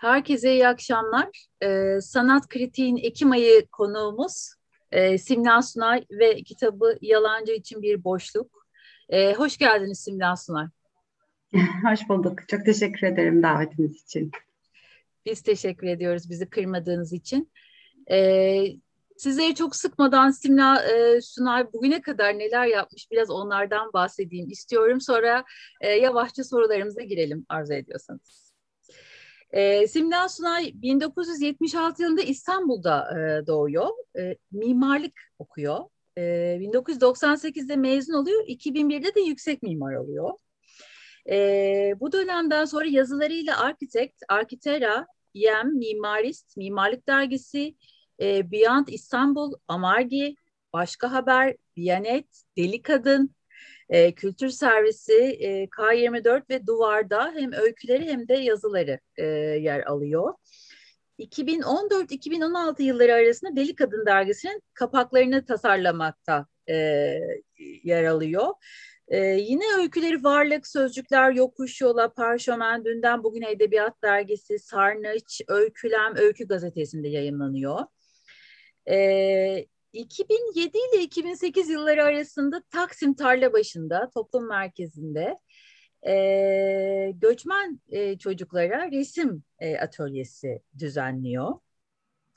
Herkese iyi akşamlar. Ee, Sanat Kritiğin Ekim ayı konuğumuz e, Simla Sunay ve kitabı Yalancı için Bir Boşluk. Ee, hoş geldiniz Simla Sunay. Hoş bulduk. Çok teşekkür ederim davetiniz için. Biz teşekkür ediyoruz bizi kırmadığınız için. Ee, sizleri çok sıkmadan Simla e, Sunay bugüne kadar neler yapmış biraz onlardan bahsedeyim istiyorum. Sonra e, yavaşça sorularımıza girelim arzu ediyorsanız. E, Simden Sunay 1976 yılında İstanbul'da e, doğuyor. E, mimarlık okuyor. E, 1998'de mezun oluyor. 2001'de de yüksek mimar oluyor. E, bu dönemden sonra yazılarıyla Architect, Arkitera, Yem, Mimarist, Mimarlık Dergisi, e, Beyond İstanbul, Amargi, Başka Haber, Biyanet, Deli Kadın, e, kültür servisi e, K24 ve Duvar'da hem öyküleri hem de yazıları e, yer alıyor. 2014-2016 yılları arasında Deli Kadın dergisinin kapaklarını tasarlamakta e, yer alıyor. Ee, yine öyküleri Varlık, Sözcükler, Yokuş Yola, Parşömen, Dünden Bugün Edebiyat Dergisi, Sarnıç, Öykülem, Öykü Gazetesi'nde yayınlanıyor. Ee, 2007 ile 2008 yılları arasında Taksim Tarlabaşı'nda toplum merkezinde e, göçmen e, çocuklara resim e, atölyesi düzenliyor.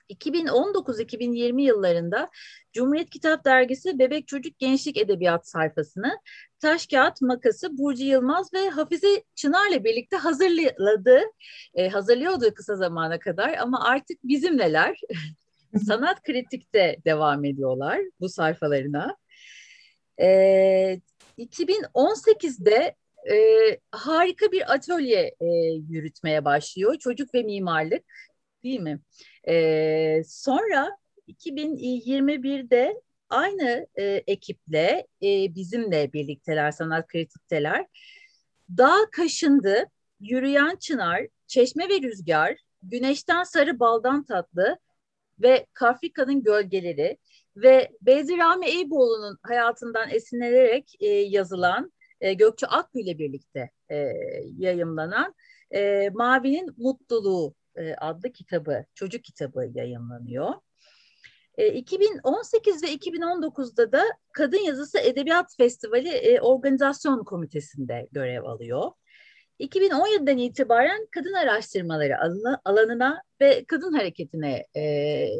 2019-2020 yıllarında Cumhuriyet Kitap Dergisi Bebek Çocuk Gençlik Edebiyat sayfasını Taş Kağıt Makası Burcu Yılmaz ve Hafize Çınar'la birlikte hazırladı. E, hazırlıyordu kısa zamana kadar ama artık bizimleler. Sanat kritikte devam ediyorlar bu sayfalarına. E, 2018'de e, harika bir atölye e, yürütmeye başlıyor. Çocuk ve mimarlık değil mi? E, sonra 2021'de aynı e, ekiple e, bizimle birlikteler, sanat kritikteler. Dağ kaşındı, yürüyen çınar, çeşme ve rüzgar, güneşten sarı baldan tatlı, ve Kafrika'nın gölgeleri ve Beyzi Rami Eyüboğlu'nun hayatından esinlenerek e, yazılan e, Gökçe Akgül ile birlikte e, yayımlanan e, Mavi'nin Mutluluğu e, adlı kitabı, çocuk kitabı yayınlanıyor. E, 2018 ve 2019'da da Kadın Yazısı Edebiyat Festivali e, Organizasyon Komitesi'nde görev alıyor. 2017'den itibaren kadın araştırmaları alanına ve kadın hareketine e,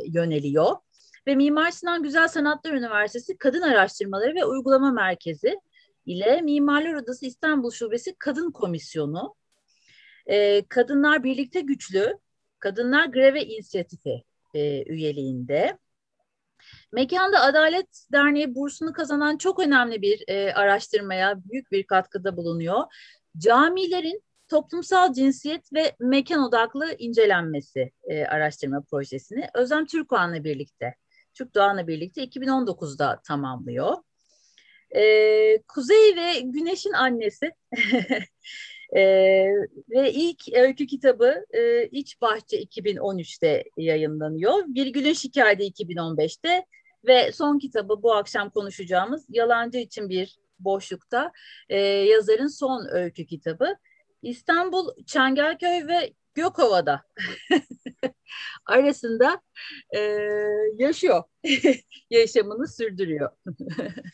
yöneliyor. Ve Mimar Sinan Güzel Sanatlar Üniversitesi Kadın Araştırmaları ve Uygulama Merkezi ile Mimarlar Odası İstanbul Şubesi Kadın Komisyonu, e, Kadınlar Birlikte Güçlü, Kadınlar Greve İnisiyatifi e, üyeliğinde. Mekanda Adalet Derneği bursunu kazanan çok önemli bir e, araştırmaya büyük bir katkıda bulunuyor. Camilerin toplumsal cinsiyet ve mekan odaklı incelenmesi e, araştırma projesini Özlem Türkoğan'la birlikte, Türk Doğan'la birlikte 2019'da tamamlıyor. E, Kuzey ve Güneş'in annesi e, ve ilk öykü kitabı e, İç Bahçe 2013'te yayınlanıyor. Virgül'ün Şikayeti 2015'te ve son kitabı bu akşam konuşacağımız Yalancı için bir boşlukta e, yazarın son öykü kitabı. İstanbul, Çengelköy ve Gökova'da arasında e, yaşıyor. Yaşamını sürdürüyor.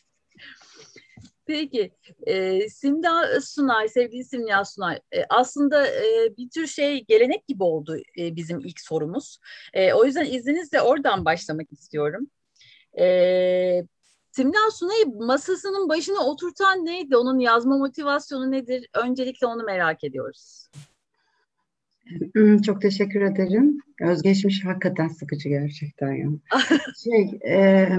Peki, e, Simda Sunay, sevgili Simda Sunay, e, aslında e, bir tür şey gelenek gibi oldu e, bizim ilk sorumuz. E, o yüzden izninizle oradan başlamak istiyorum. E, Simla Sunay'ı masasının başına oturtan neydi? Onun yazma motivasyonu nedir? Öncelikle onu merak ediyoruz. Hmm, çok teşekkür ederim. Özgeçmiş hakikaten sıkıcı gerçekten ya. şey, e,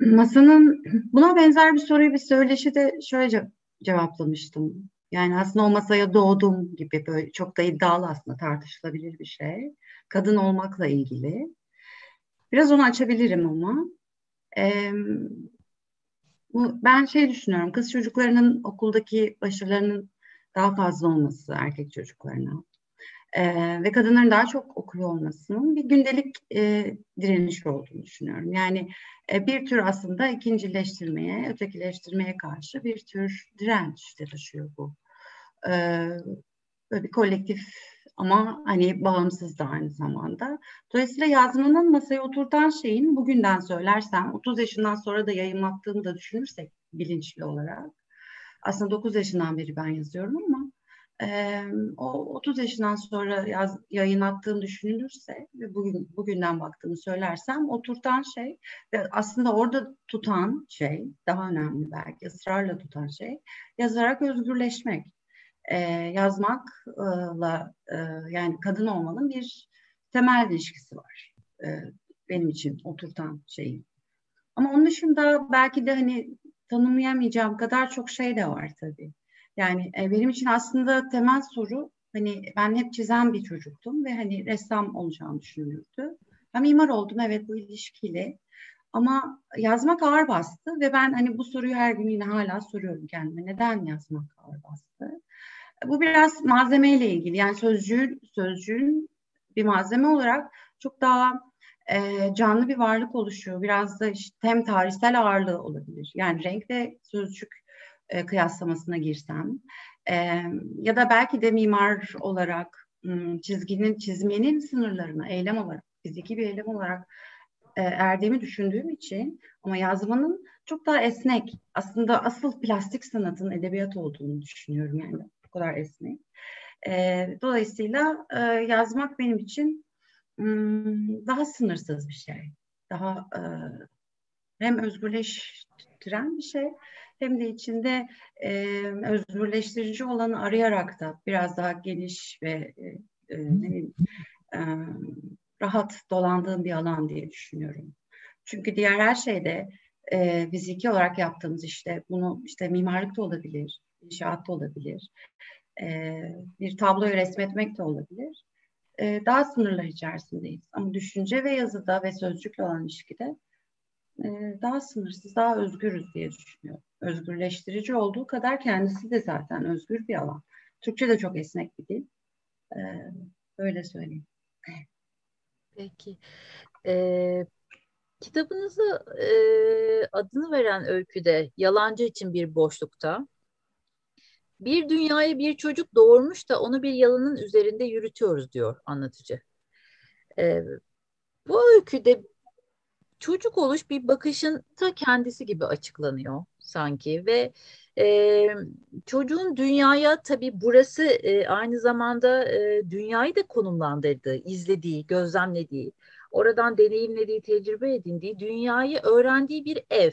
masanın buna benzer bir soruyu bir söyleşide şöyle cevaplamıştım. Yani aslında o masaya doğdum gibi böyle çok da iddialı aslında tartışılabilir bir şey. Kadın olmakla ilgili. Biraz onu açabilirim ama. E, bu, ben şey düşünüyorum, kız çocuklarının okuldaki başarılarının daha fazla olması erkek çocuklarına e, ve kadınların daha çok okuyor olmasının bir gündelik e, direniş olduğunu düşünüyorum. Yani e, bir tür aslında ikincileştirmeye, ötekileştirmeye karşı bir tür direnç de taşıyor bu. E, böyle bir kolektif ama hani bağımsız da aynı zamanda. Dolayısıyla yazmanın masaya oturtan şeyin bugünden söylersem 30 yaşından sonra da yayınlattığını da düşünürsek bilinçli olarak aslında 9 yaşından beri ben yazıyorum ama e, o 30 yaşından sonra yaz, yayın attığım düşünülürse ve bugün bugünden baktığımı söylersem oturtan şey ve aslında orada tutan şey daha önemli belki ısrarla tutan şey yazarak özgürleşmek. E, yazmakla e, yani kadın olmanın bir temel ilişkisi var. E, benim için oturtan şeyi. Ama onun dışında belki de hani tanımlayamayacağım kadar çok şey de var tabii. Yani e, benim için aslında temel soru hani ben hep çizen bir çocuktum ve hani ressam olacağımı düşünürdü. Ben mimar oldum evet bu ilişkiyle ama yazmak ağır bastı ve ben hani bu soruyu her gün yine hala soruyorum kendime. Neden yazmak ağır bastı? Bu biraz malzemeyle ilgili. Yani sözcüğün, sözcüğün bir malzeme olarak çok daha e, canlı bir varlık oluşuyor. Biraz da işte hem tarihsel ağırlığı olabilir. Yani renk ve sözcük e, kıyaslamasına girsem e, ya da belki de mimar olarak çizginin çizmenin sınırlarına eylem olarak fiziki bir eylem olarak e, erdiğimi düşündüğüm için ama yazmanın çok daha esnek aslında asıl plastik sanatın edebiyat olduğunu düşünüyorum yani bu kadar esnek. E, dolayısıyla e, yazmak benim için m, daha sınırsız bir şey. Daha e, hem özgürleştiren bir şey hem de içinde e, özgürleştirici olanı arayarak da biraz daha geniş ve e, e, e, rahat dolandığım bir alan diye düşünüyorum. Çünkü diğer her şeyde e, fiziki olarak yaptığımız işte bunu işte mimarlık da olabilir, inşaat da olabilir, e, bir tabloyu resmetmek de olabilir. E, daha sınırlar içerisindeyiz. Ama düşünce ve yazıda ve sözcükle olan ilişkide e, daha sınırsız, daha özgürüz diye düşünüyorum. Özgürleştirici olduğu kadar kendisi de zaten özgür bir alan. Türkçe de çok esnek bir dil. E, öyle söyleyeyim. Peki. Ee, kitabınızı e, adını veren öyküde Yalancı için bir boşlukta bir dünyaya bir çocuk doğurmuş da onu bir yalanın üzerinde yürütüyoruz diyor anlatıcı. Ee, bu öyküde çocuk oluş bir bakışın ta kendisi gibi açıklanıyor sanki ve e, çocuğun dünyaya tabii burası e, aynı zamanda e, dünyayı da konumlandırdığı, izlediği, gözlemlediği, oradan deneyimlediği, tecrübe edindiği, dünyayı öğrendiği bir ev.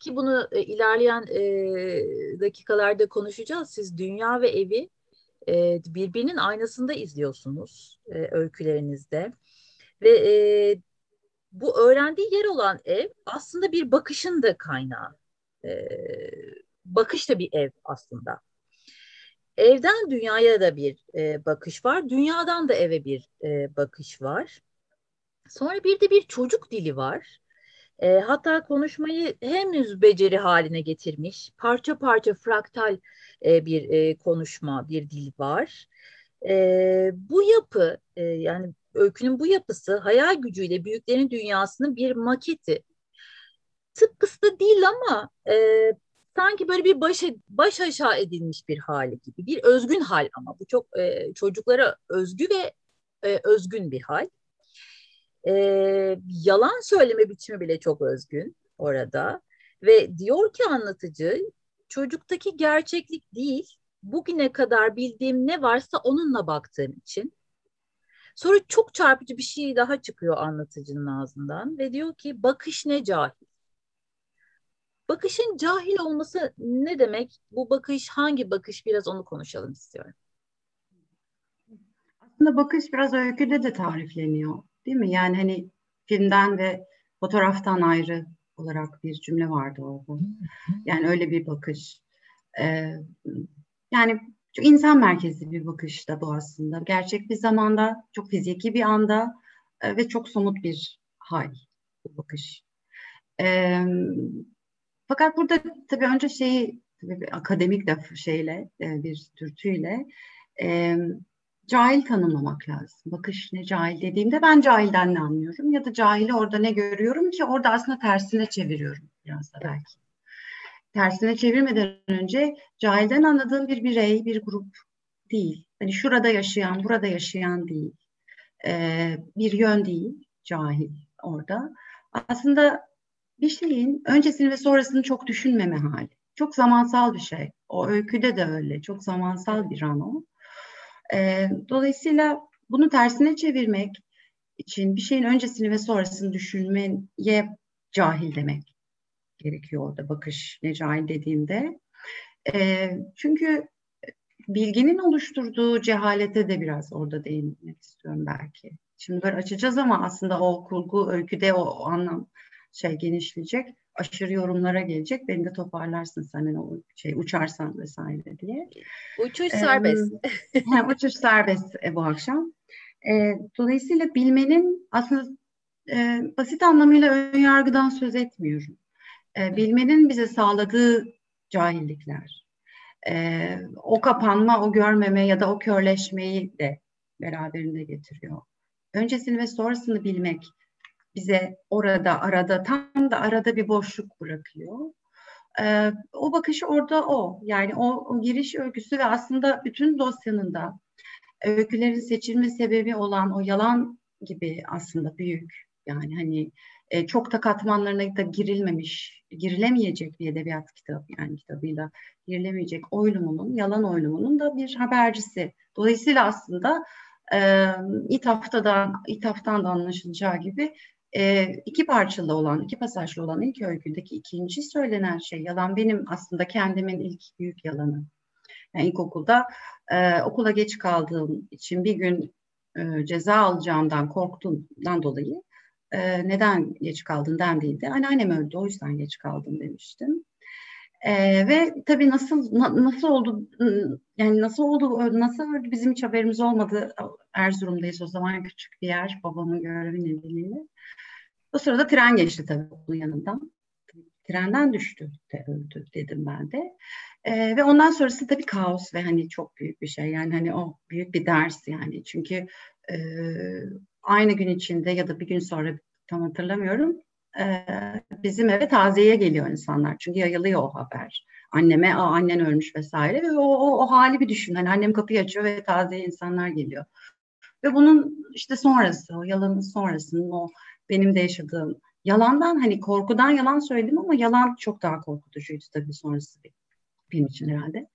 Ki bunu e, ilerleyen e, dakikalarda konuşacağız. Siz dünya ve evi e, birbirinin aynasında izliyorsunuz e, öykülerinizde. Ve e, bu öğrendiği yer olan ev aslında bir bakışın da kaynağı. E, bakış da bir ev aslında. Evden dünyaya da bir e, bakış var. Dünyadan da eve bir e, bakış var. Sonra bir de bir çocuk dili var. E, hatta konuşmayı henüz beceri haline getirmiş, parça parça fraktal e, bir e, konuşma, bir dil var. E, bu yapı, e, yani öykünün bu yapısı hayal gücüyle büyüklerin dünyasının bir maketi. Tıpkısı da değil ama e, sanki böyle bir baş, baş aşağı edilmiş bir hali gibi. Bir özgün hal ama bu çok e, çocuklara özgü ve e, özgün bir hal. E, yalan söyleme biçimi bile çok özgün orada. Ve diyor ki anlatıcı çocuktaki gerçeklik değil, bugüne kadar bildiğim ne varsa onunla baktığım için. Sonra çok çarpıcı bir şey daha çıkıyor anlatıcının ağzından ve diyor ki bakış ne cahil. Bakışın cahil olması ne demek? Bu bakış hangi bakış? Biraz onu konuşalım istiyorum. Aslında bakış biraz öyküde de tarifleniyor. Değil mi? Yani hani filmden ve fotoğraftan ayrı olarak bir cümle vardı orada. Yani öyle bir bakış. Ee, yani çok insan merkezli bir bakış da bu aslında. Gerçek bir zamanda, çok fiziki bir anda e, ve çok somut bir hal bu bakış. Ee, fakat burada tabii önce şeyi tabii bir akademik de şeyle e, bir dürtüyle e, cahil tanımlamak lazım. Bakış ne cahil dediğimde ben cahilden ne anlıyorum ya da cahili orada ne görüyorum ki orada aslında tersine çeviriyorum biraz da belki. Tersine çevirmeden önce cahilden anladığım bir birey, bir grup değil. Hani şurada yaşayan, burada yaşayan değil. E, bir yön değil, cahil orada. Aslında bir şeyin öncesini ve sonrasını çok düşünmeme hali. Çok zamansal bir şey. O öyküde de öyle. Çok zamansal bir an o. E, dolayısıyla bunu tersine çevirmek için bir şeyin öncesini ve sonrasını düşünmeye cahil demek gerekiyor orada bakış ne cahil dediğimde. E, çünkü bilginin oluşturduğu cehalete de biraz orada değinmek istiyorum belki. Şimdi böyle açacağız ama aslında o kurgu öyküde o, o anlam şey genişleyecek. Aşırı yorumlara gelecek. Beni de toparlarsın sen hani o şey uçarsan vesaire diye. Uçuş serbest. Ee, uçuş serbest e, bu akşam. E, dolayısıyla bilmenin aslında e, basit anlamıyla ön yargıdan söz etmiyorum. E, bilmenin bize sağladığı cahillikler. E, o kapanma, o görmeme ya da o körleşmeyi de beraberinde getiriyor. Öncesini ve sonrasını bilmek bize orada, arada, tam da arada bir boşluk bırakıyor. Ee, o bakışı orada o. Yani o, o giriş öyküsü ve aslında bütün dosyanın da öykülerin seçilme sebebi olan o yalan gibi aslında büyük. Yani hani e, çok da katmanlarına da girilmemiş, girilemeyecek bir edebiyat kitabı yani kitabıyla girilemeyecek oylumunun, yalan oylumunun da bir habercisi. Dolayısıyla aslında e, İthaf'tan, İthaf'tan da anlaşılacağı gibi e, iki parçalı olan, iki pasajlı olan ilk öyküdeki ikinci söylenen şey yalan benim aslında kendimin ilk büyük yalanı. Yani ilkokulda e, okula geç kaldığım için bir gün e, ceza alacağımdan korktuğumdan dolayı e, neden geç kaldın dendiğinde anneannem öldü o yüzden geç kaldım demiştim. Ee, ve tabii nasıl na, nasıl oldu yani nasıl oldu nasıl öldü bizim hiç haberimiz olmadı Erzurum'dayız o zaman küçük bir yer babamın görevi nedeniyle. O sırada tren geçti tabii onun yanından. Trenden düştü de öldü dedim ben de. Ee, ve ondan sonrası tabii kaos ve hani çok büyük bir şey yani hani o büyük bir ders yani çünkü e, aynı gün içinde ya da bir gün sonra tam hatırlamıyorum e, bizim eve taziyeye geliyor insanlar. Çünkü yayılıyor o haber. Anneme Aa, annen ölmüş vesaire. Ve o, o, o hali bir düşün. Hani annem kapıyı açıyor ve taziye insanlar geliyor. Ve bunun işte sonrası o yalanın sonrasının o benim de yaşadığım yalandan hani korkudan yalan söyledim ama yalan çok daha korkutucuydu tabii sonrası benim için herhalde.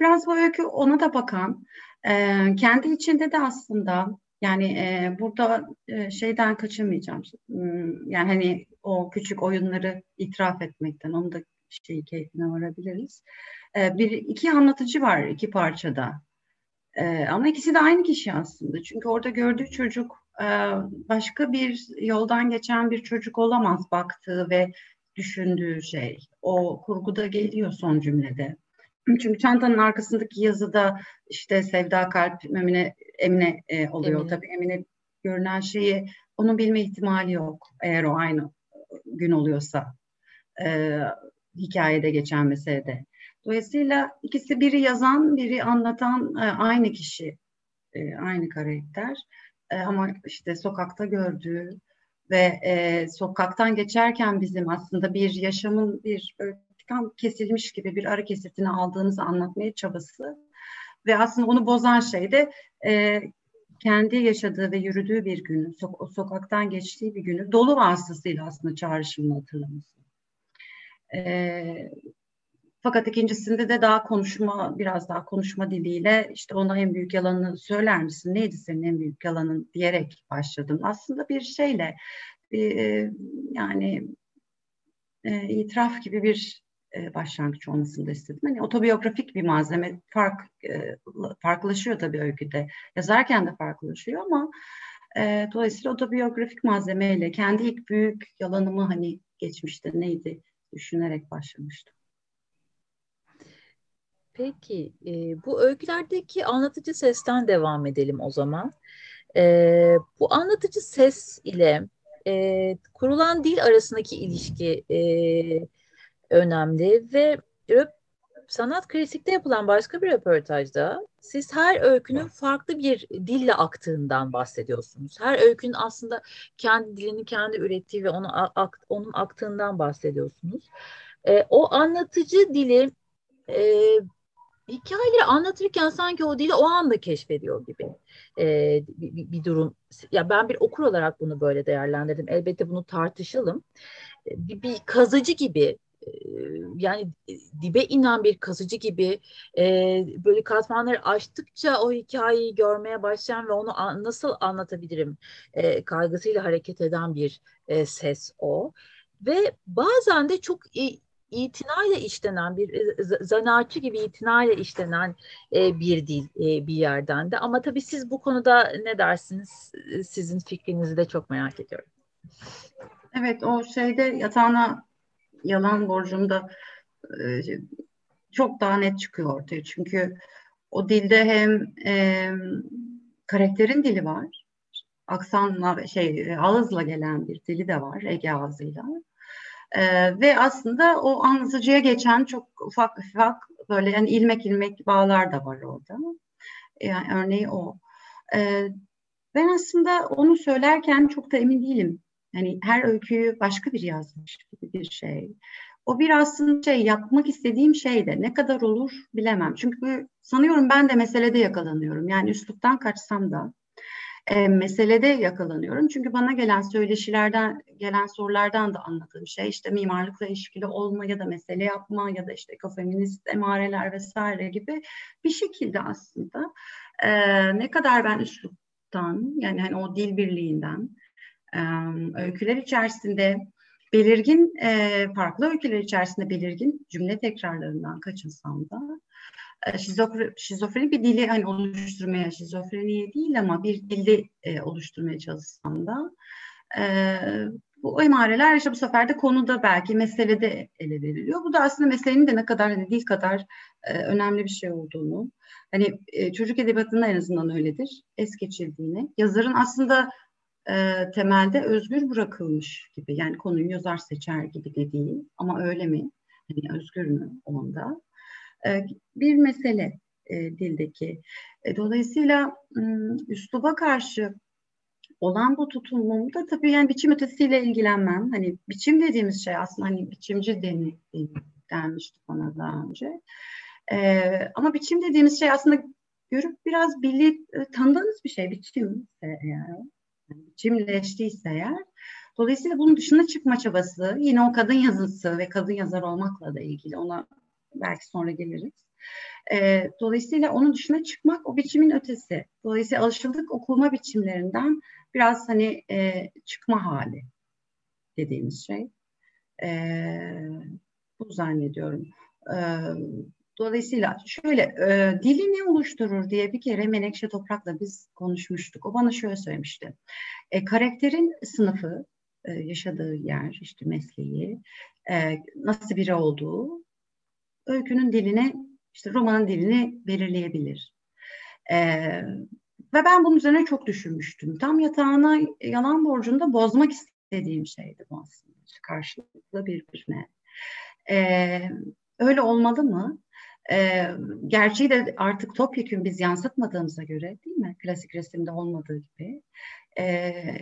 Biraz bu öykü ona da bakan, e, kendi içinde de aslında yani e, burada e, şeyden kaçınmayacağım. Hmm, yani hani o küçük oyunları itiraf etmekten, onu da şey keyfine varabiliriz. E, bir iki anlatıcı var iki parçada. E, ama ikisi de aynı kişi aslında. Çünkü orada gördüğü çocuk e, başka bir yoldan geçen bir çocuk olamaz baktığı ve düşündüğü şey. O kurguda geliyor son cümlede. Çünkü çantanın arkasındaki yazıda işte Sevda Kalp Emine, Emine e, oluyor. Emine. Tabii Emine görünen şeyi onun bilme ihtimali yok. Eğer o aynı gün oluyorsa e, hikayede geçen meselede. Dolayısıyla ikisi biri yazan, biri anlatan e, aynı kişi, e, aynı karakter. E, ama işte sokakta gördüğü ve e, sokaktan geçerken bizim aslında bir yaşamın bir tam kesilmiş gibi bir ara kesitini aldığımızı anlatmaya çabası ve aslında onu bozan şey de e, kendi yaşadığı ve yürüdüğü bir günü, so- sokaktan geçtiği bir günü dolu vasıtasıyla aslında çağrışımını hatırlaması. E, fakat ikincisinde de daha konuşma, biraz daha konuşma diliyle işte ona en büyük yalanını söyler misin? Neydi senin en büyük yalanın diyerek başladım. Aslında bir şeyle bir, e, yani e, itiraf gibi bir e, başlangıç olmasını da istedim. Hani otobiyografik bir malzeme fark e, farklılaşıyor tabii öyküde. Yazarken de farklılaşıyor ama e, dolayısıyla otobiyografik malzemeyle kendi ilk büyük yalanımı hani geçmişte neydi düşünerek başlamıştım. Peki, e, bu öykülerdeki anlatıcı sesten devam edelim o zaman. E, bu anlatıcı ses ile e, kurulan dil arasındaki ilişki e, önemli ve sanat kritikte yapılan başka bir röportajda siz her öykünün farklı bir dille aktığından bahsediyorsunuz. Her öykünün aslında kendi dilini kendi ürettiği ve onu onun aktığından bahsediyorsunuz. E, o anlatıcı dili e, hikayeleri anlatırken sanki o dili o anda keşfediyor gibi e, bir, bir durum. Ya ben bir okur olarak bunu böyle değerlendirdim. Elbette bunu tartışalım. Bir, bir kazıcı gibi yani dibe inen bir kazıcı gibi e, böyle katmanları açtıkça o hikayeyi görmeye başlayan ve onu an, nasıl anlatabilirim e, kaygısıyla hareket eden bir e, ses o. Ve bazen de çok itinayla işlenen bir zanaatçı gibi itinayla işlenen e, bir dil e, bir yerden de. Ama tabii siz bu konuda ne dersiniz? Sizin fikrinizi de çok merak ediyorum. Evet o şeyde yatağına yalan borcumda e, çok daha net çıkıyor ortaya. Çünkü o dilde hem e, karakterin dili var. Aksanla şey ağızla gelen bir dili de var Ege ağzıyla. Ee, ve aslında o anlatıcıya geçen çok ufak ufak böyle yani ilmek ilmek bağlar da var orada. Yani örneği o. Ee, ben aslında onu söylerken çok da emin değilim. Yani her öyküyü başka bir yazmış gibi bir şey. O bir aslında şey yapmak istediğim şey de ne kadar olur bilemem. Çünkü sanıyorum ben de meselede yakalanıyorum. Yani üsluptan kaçsam da e, meselede yakalanıyorum. Çünkü bana gelen söyleşilerden, gelen sorulardan da anladığım şey işte mimarlıkla ilişkili olma ya da mesele yapma ya da işte ekofeminist emareler vesaire gibi bir şekilde aslında e, ne kadar ben üsluptan yani hani o dil birliğinden öyküler içerisinde belirgin e, farklı öyküler içerisinde belirgin cümle tekrarlarından kaçınsam da e, şizofre, şizofreni bir dili hani oluşturmaya, şizofreniye değil ama bir dili e, oluşturmaya çalışsam da e, bu emareler işte bu sefer de konuda belki meselede ele veriliyor. Bu da aslında meselenin de ne kadar hani dil kadar e, önemli bir şey olduğunu, hani e, çocuk edebiyatında en azından öyledir, es geçildiğini, yazarın aslında e, temelde özgür bırakılmış gibi, yani konuyu yazar seçer gibi de değil ama öyle mi? Hani özgür mü onda? E, bir mesele e, dildeki. E, dolayısıyla üsluba karşı olan bu tutumumda tabii yani biçim ötesiyle ilgilenmem. Hani biçim dediğimiz şey aslında hani biçimci deni, denmişti bana daha önce. Ee, ama biçim dediğimiz şey aslında görüp biraz bilip tanıdığınız bir şey biçim eğer. Yani biçimleştiyse eğer. Dolayısıyla bunun dışına çıkma çabası yine o kadın yazısı ve kadın yazar olmakla da ilgili. Ona belki sonra geliriz. E, dolayısıyla onun dışına çıkmak o biçimin ötesi. Dolayısıyla alışıldık okuma biçimlerinden biraz hani e, çıkma hali dediğimiz şey. E, bu zannediyorum. E, dolayısıyla şöyle e, dili ne oluşturur diye bir kere Menekşe Toprak'la biz konuşmuştuk. O bana şöyle söylemişti. E, karakterin sınıfı, e, yaşadığı yer, işte mesleği, e, nasıl biri olduğu öykünün dilini, işte romanın dilini belirleyebilir. Ee, ve ben bunun üzerine çok düşünmüştüm. Tam yatağına yalan borcunda bozmak istediğim şeydi bu aslında. Karşılıklı birbirine. Ee, öyle olmalı mı? Ee, gerçeği de artık topyekun biz yansıtmadığımıza göre değil mi? Klasik resimde olmadığı gibi. Ee,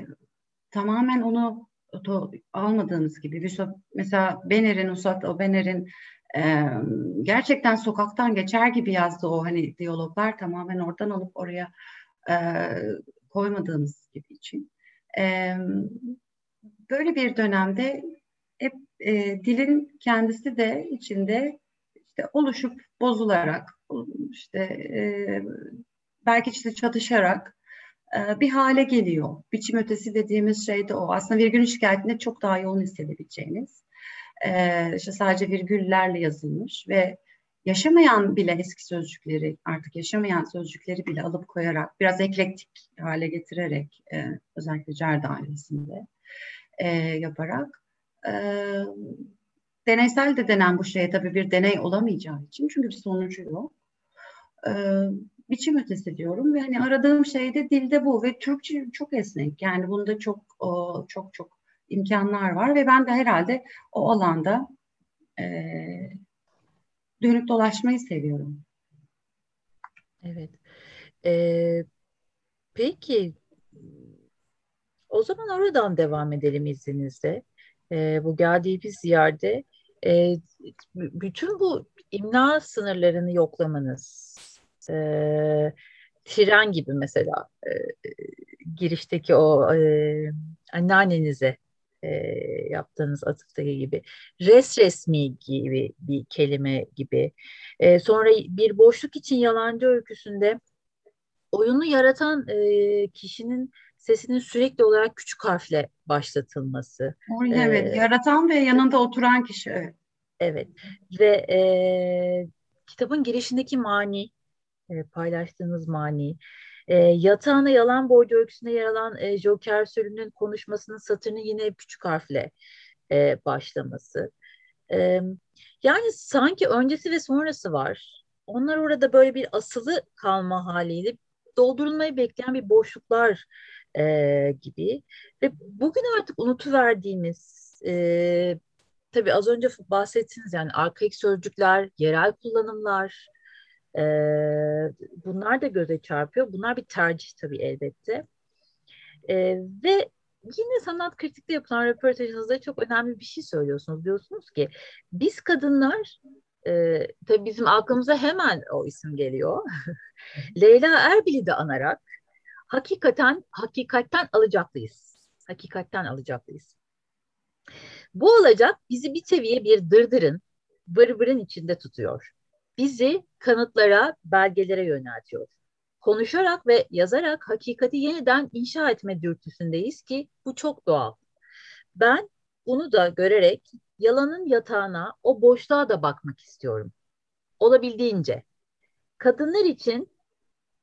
tamamen onu to, almadığımız gibi. Mesela Bener'in, Usat o Bener'in e, gerçekten sokaktan geçer gibi yazdı o hani diyaloglar tamamen oradan alıp oraya e, koymadığımız gibi için. E, böyle bir dönemde hep e, dilin kendisi de içinde işte oluşup bozularak işte e, belki işte çatışarak e, bir hale geliyor. Biçim ötesi dediğimiz şey de o. Aslında virgülün şikayetinde çok daha yoğun hissedebileceğiniz e, işte sadece virgüllerle yazılmış ve yaşamayan bile eski sözcükleri artık yaşamayan sözcükleri bile alıp koyarak biraz eklektik hale getirerek e, özellikle cer dairesinde e, yaparak e, deneysel de denen bu şeye tabii bir deney olamayacağı için çünkü bir sonucu yok. E, biçim ötesi diyorum ve hani aradığım şey de dilde bu ve Türkçe çok esnek yani bunda çok çok çok imkanlar var ve ben de herhalde o alanda e, dönüp dolaşmayı seviyorum. Evet. Ee, peki o zaman oradan devam edelim izninizle. Ee, bu geldiğimiz yerde E, bütün bu imla sınırlarını yoklamanız, e, tren gibi mesela e, girişteki o e, anneannenize e, yaptığınız atıftaki gibi res resmi gibi bir kelime gibi. E, sonra bir boşluk için yalancı öyküsünde oyunu yaratan e, kişinin sesinin sürekli olarak küçük harfle başlatılması. Evet, ee, yaratan ve yanında oturan kişi. Evet. Evet ve e, kitabın girişindeki mani, e, paylaştığınız mani, e, yatağına yalan borcu öyküsünde yer alan e, Joker Sölü'nün konuşmasının satırını yine küçük harfle e, başlaması. E, yani sanki öncesi ve sonrası var. Onlar orada böyle bir asılı kalma haliyle doldurulmayı bekleyen bir boşluklar e, gibi. Ve bugün artık unutuverdiğimiz e, tabii az önce bahsettiniz yani arkaik sözcükler, yerel kullanımlar e, bunlar da göze çarpıyor. Bunlar bir tercih tabii elbette. E, ve yine sanat kritikte yapılan röportajınızda çok önemli bir şey söylüyorsunuz. Diyorsunuz ki biz kadınlar e, tabii bizim aklımıza hemen o isim geliyor. Leyla Erbil'i de anarak hakikaten hakikatten alacaklıyız. Hakikatten alacaklıyız. Bu olacak bizi bir seviye bir dırdırın, vır içinde tutuyor. Bizi kanıtlara, belgelere yöneltiyor. Konuşarak ve yazarak hakikati yeniden inşa etme dürtüsündeyiz ki bu çok doğal. Ben bunu da görerek yalanın yatağına, o boşluğa da bakmak istiyorum. Olabildiğince. Kadınlar için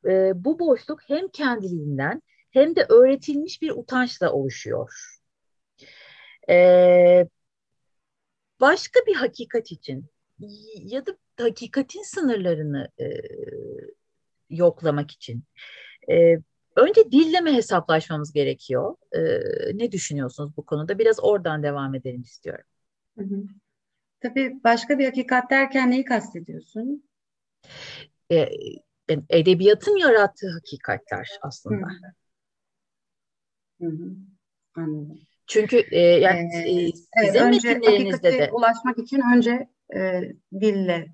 e, bu boşluk hem kendiliğinden hem de öğretilmiş bir utançla oluşuyor. E, başka bir hakikat için ya da hakikatin sınırlarını e, yoklamak için e, önce dille mi hesaplaşmamız gerekiyor? E, ne düşünüyorsunuz bu konuda? Biraz oradan devam edelim istiyorum. Hı hı. Tabii başka bir hakikat derken neyi kastediyorsun? E, edebiyatın yarattığı hakikatler aslında. Hı hı. Anladım. Çünkü e, yani ee, e, sizin evet, metinlerinizde de ulaşmak için önce e, dille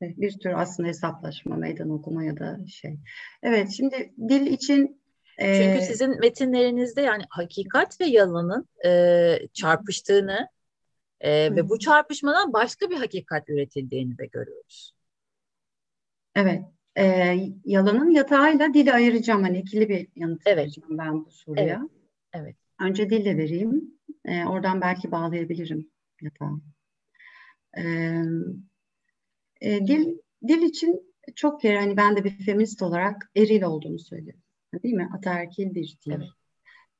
bir tür aslında hesaplaşma, meydan okuma ya da şey. Evet, şimdi dil için e, çünkü sizin metinlerinizde yani hakikat ve yalanın e, çarpıştığını e, ve bu çarpışmadan başka bir hakikat üretildiğini de görüyoruz. Evet, e, yalanın yatağıyla dili ayıracağım. Hani ikili bir yanıt evet. vereceğim ben bu soruya. Evet. evet. Önce dille vereyim. E, oradan belki bağlayabilirim yatağı. E, e, dil dil için çok kere hani ben de bir feminist olarak eril olduğunu söylüyorum. Değil mi? Ataerkil bir dil. Evet.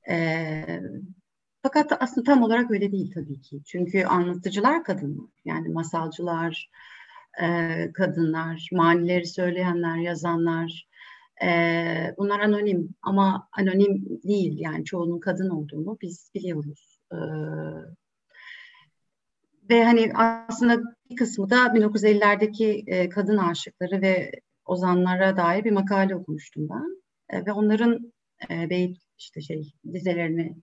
E, fakat aslında tam olarak öyle değil tabii ki. Çünkü anlatıcılar kadınlar. Yani masalcılar, e, kadınlar, manileri söyleyenler, yazanlar. E, bunlar anonim ama anonim değil yani çoğunun kadın olduğunu biz biliyoruz. E, ve hani aslında bir kısmı da 1950'lerdeki e, kadın aşıkları ve ozanlara dair bir makale okumuştum ben. E, ve onların e, beyit işte şey dizelerini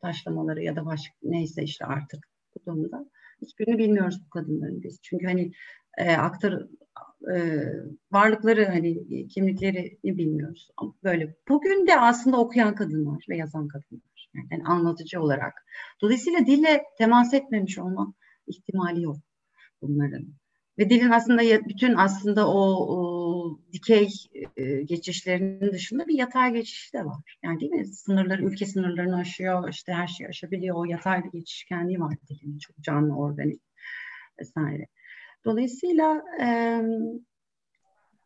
taşlamaları ya da başka neyse işte artık bu durumda hiçbirini bilmiyoruz bu kadınların biz. Çünkü hani e, aktar e, varlıkları hani kimliklerini bilmiyoruz. Böyle bugün de aslında okuyan kadınlar ve yazan kadınlar. Yani anlatıcı olarak. Dolayısıyla dille temas etmemiş olma ihtimali yok bunların. Ve dilin aslında bütün aslında o, o dikey e, geçişlerinin dışında bir yatay geçiş de var. Yani değil mi? Sınırları, ülke sınırlarını aşıyor, işte her şeyi aşabiliyor. O yatay bir geçişkenliği var dilin. Çok canlı, organik vesaire. Dolayısıyla e,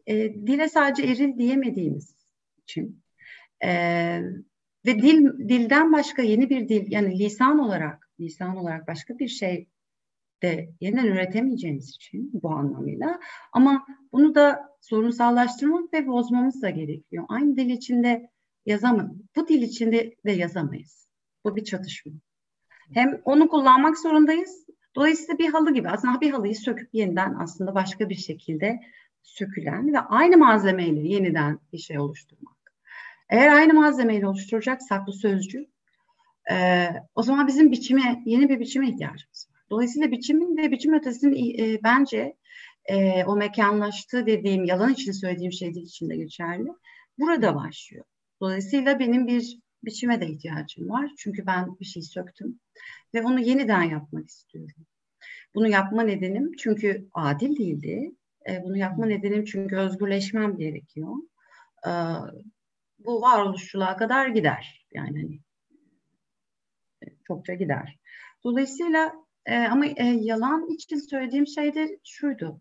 e, dile sadece eril diyemediğimiz için e, ve dil dilden başka yeni bir dil yani lisan olarak lisan olarak başka bir şey de yeniden üretemeyeceğimiz için bu anlamıyla ama bunu da sorunsallaştırmak ve bozmamız da gerekiyor. Aynı dil içinde yazamayız. Bu dil içinde de yazamayız. Bu bir çatışma. Hem onu kullanmak zorundayız. Dolayısıyla bir halı gibi aslında bir halıyı söküp yeniden aslında başka bir şekilde sökülen ve aynı malzemeyle yeniden bir şey oluşturmak. Eğer aynı malzemeyle oluşturacaksak bu sözcük e, o zaman bizim biçime, yeni bir biçime ihtiyacımız var. Dolayısıyla biçimin ve biçim ötesinin e, bence e, o mekanlaştığı dediğim, yalan için söylediğim şeyler için de geçerli. Burada başlıyor. Dolayısıyla benim bir biçime de ihtiyacım var. Çünkü ben bir şey söktüm ve onu yeniden yapmak istiyorum. Bunu yapma nedenim çünkü adil değildi. E, bunu yapma nedenim çünkü özgürleşmem gerekiyor. E, bu varoluşçuluğa kadar gider. Yani hani çokça gider. Dolayısıyla e, ama e, yalan için söylediğim şey de şuydu.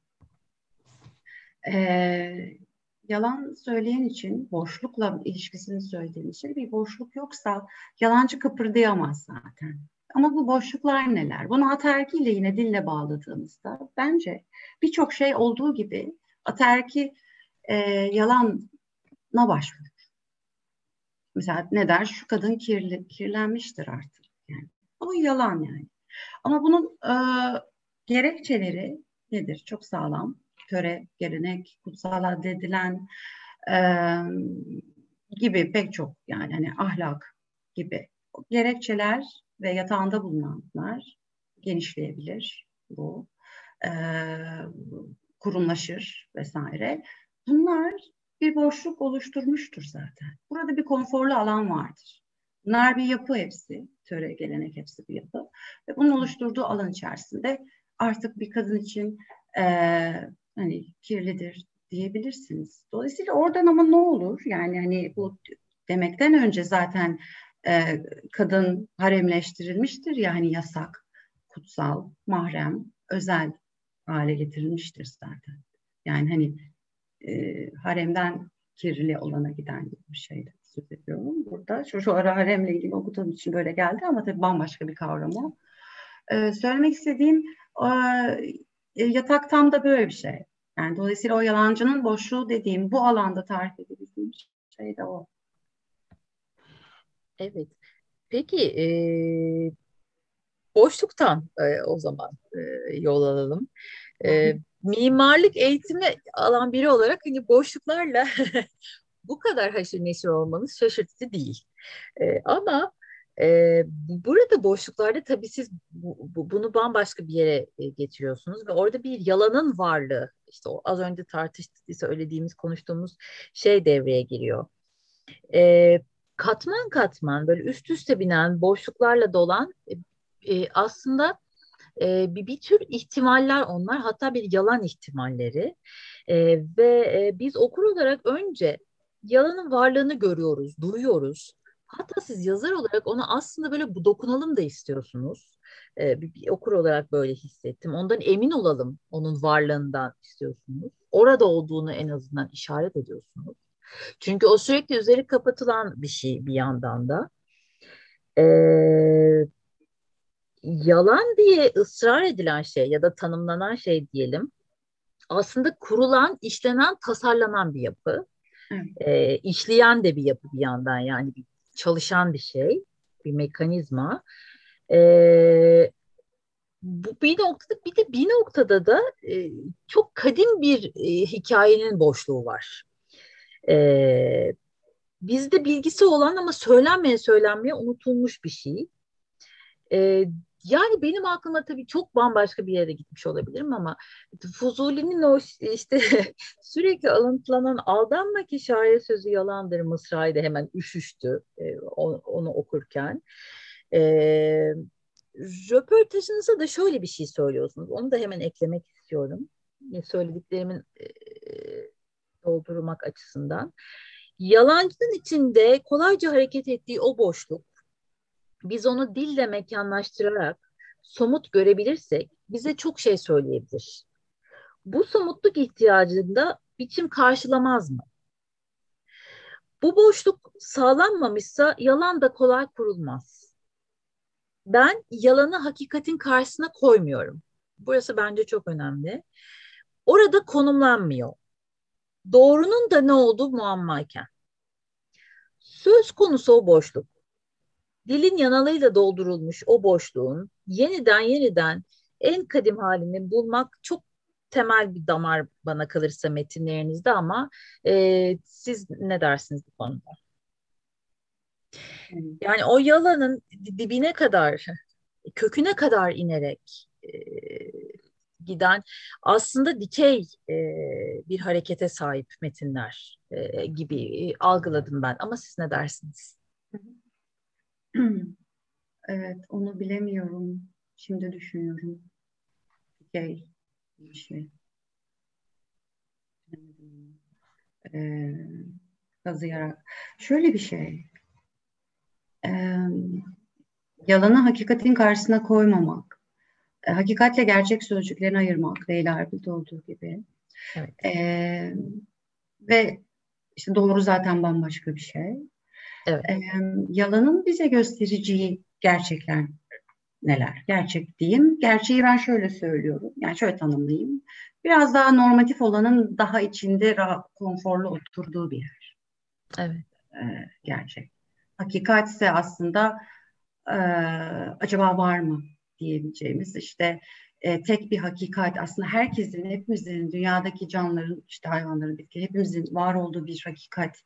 E, yalan söyleyen için boşlukla ilişkisini söylediğim için bir boşluk yoksa yalancı kıpırdayamaz zaten. Ama bu boşluklar neler? Bunu ataerkiyle yine dille bağladığımızda bence birçok şey olduğu gibi ataerki e, yalanla başvurur. Mesela ne der? Şu kadın kirli, kirlenmiştir artık. Yani. Bu yalan yani. Ama bunun e, gerekçeleri nedir? Çok sağlam. Töre, gelenek, kutsal addedilen e, gibi pek çok yani hani ahlak gibi gerekçeler ve yatağında bulunanlar genişleyebilir bu. E, kurumlaşır vesaire. Bunlar bir boşluk oluşturmuştur zaten. Burada bir konforlu alan vardır. Bunlar bir yapı hepsi, töre, gelenek hepsi bir yapı. Ve bunun oluşturduğu alan içerisinde artık bir kadın için e, hani kirlidir diyebilirsiniz. Dolayısıyla oradan ama ne olur? Yani hani bu demekten önce zaten e, kadın haremleştirilmiştir ya hani yasak, kutsal, mahrem, özel hale getirilmiştir zaten. Yani hani e, haremden kirli olana giden bir şeydi söz ediyorum burada. Şu, şu ara haremle ilgili okuduğum için böyle geldi ama tabii bambaşka bir kavram o. Ee, söylemek istediğim e, yatak tam da böyle bir şey. Yani dolayısıyla o yalancının boşluğu dediğim bu alanda tarif edebildiğim şey de o. Evet. Peki e, boşluktan e, o zaman e, yol alalım. E, mimarlık eğitimi alan biri olarak hani boşluklarla bu kadar haşır neşir olmanız şaşırtıcı değil. E, ama e, burada boşluklarda tabii siz bu, bu, bunu bambaşka bir yere e, getiriyorsunuz ve orada bir yalanın varlığı, işte o az önce tartıştık, söylediğimiz, konuştuğumuz şey devreye giriyor. E, katman katman böyle üst üste binen boşluklarla dolan e, e, aslında e, bir, bir tür ihtimaller onlar hatta bir yalan ihtimalleri e, ve e, biz okur olarak önce yalanın varlığını görüyoruz, duyuyoruz. Hatta siz yazar olarak onu aslında böyle bu dokunalım da istiyorsunuz. Ee, bir, bir okur olarak böyle hissettim. Ondan emin olalım onun varlığından istiyorsunuz. Orada olduğunu en azından işaret ediyorsunuz. Çünkü o sürekli üzeri kapatılan bir şey bir yandan da. Ee, yalan diye ısrar edilen şey ya da tanımlanan şey diyelim aslında kurulan, işlenen, tasarlanan bir yapı. E, işleyen de bir yapı bir yandan yani bir çalışan bir şey, bir mekanizma. E, bu bir noktada bir de bir noktada da e, çok kadim bir e, hikayenin boşluğu var. E, bizde bilgisi olan ama söylenmeye söylenmeye unutulmuş bir şey. E, yani benim aklıma tabii çok bambaşka bir yere gitmiş olabilirim ama Fuzuli'nin o işte sürekli alıntılanan aldanma ki şair sözü yalandır mısrayı da hemen üşüştü e, onu okurken. E, röportajınıza da şöyle bir şey söylüyorsunuz. Onu da hemen eklemek istiyorum. Söylediklerimin e, doldurmak açısından. Yalancının içinde kolayca hareket ettiği o boşluk biz onu dille mekanlaştırarak somut görebilirsek bize çok şey söyleyebilir. Bu somutluk ihtiyacında biçim karşılamaz mı? Bu boşluk sağlanmamışsa yalan da kolay kurulmaz. Ben yalanı hakikatin karşısına koymuyorum. Burası bence çok önemli. Orada konumlanmıyor. Doğrunun da ne olduğu muammayken. Söz konusu o boşluk dilin yanalıyla doldurulmuş o boşluğun yeniden yeniden en kadim halini bulmak çok temel bir damar bana kalırsa metinlerinizde ama e, siz ne dersiniz bu konuda? Yani o yalanın dibine kadar, köküne kadar inerek e, giden aslında dikey e, bir harekete sahip metinler e, gibi e, algıladım ben. Ama siz ne dersiniz? Evet, onu bilemiyorum. Şimdi düşünüyorum. Dikey bir şey. Ee, kazıyarak. Şöyle bir şey. Ee, yalanı hakikatin karşısına koymamak e, hakikatle gerçek sözcüklerini ayırmak Leyla Erbil'de olduğu gibi. Evet. E, ve işte doğru zaten bambaşka bir şey. Evet. E, yalanın bize göstereceği gerçekler neler? Gerçek diyeyim. Gerçeği ben şöyle söylüyorum. Yani şöyle tanımlayayım. Biraz daha normatif olanın daha içinde rahat, konforlu oturduğu bir yer. Evet. E, gerçek. Hakikat ise aslında e, acaba var mı? diyebileceğimiz işte e, tek bir hakikat aslında herkesin, hepimizin, dünyadaki canlıların, işte hayvanların, bitki, hepimizin var olduğu bir hakikat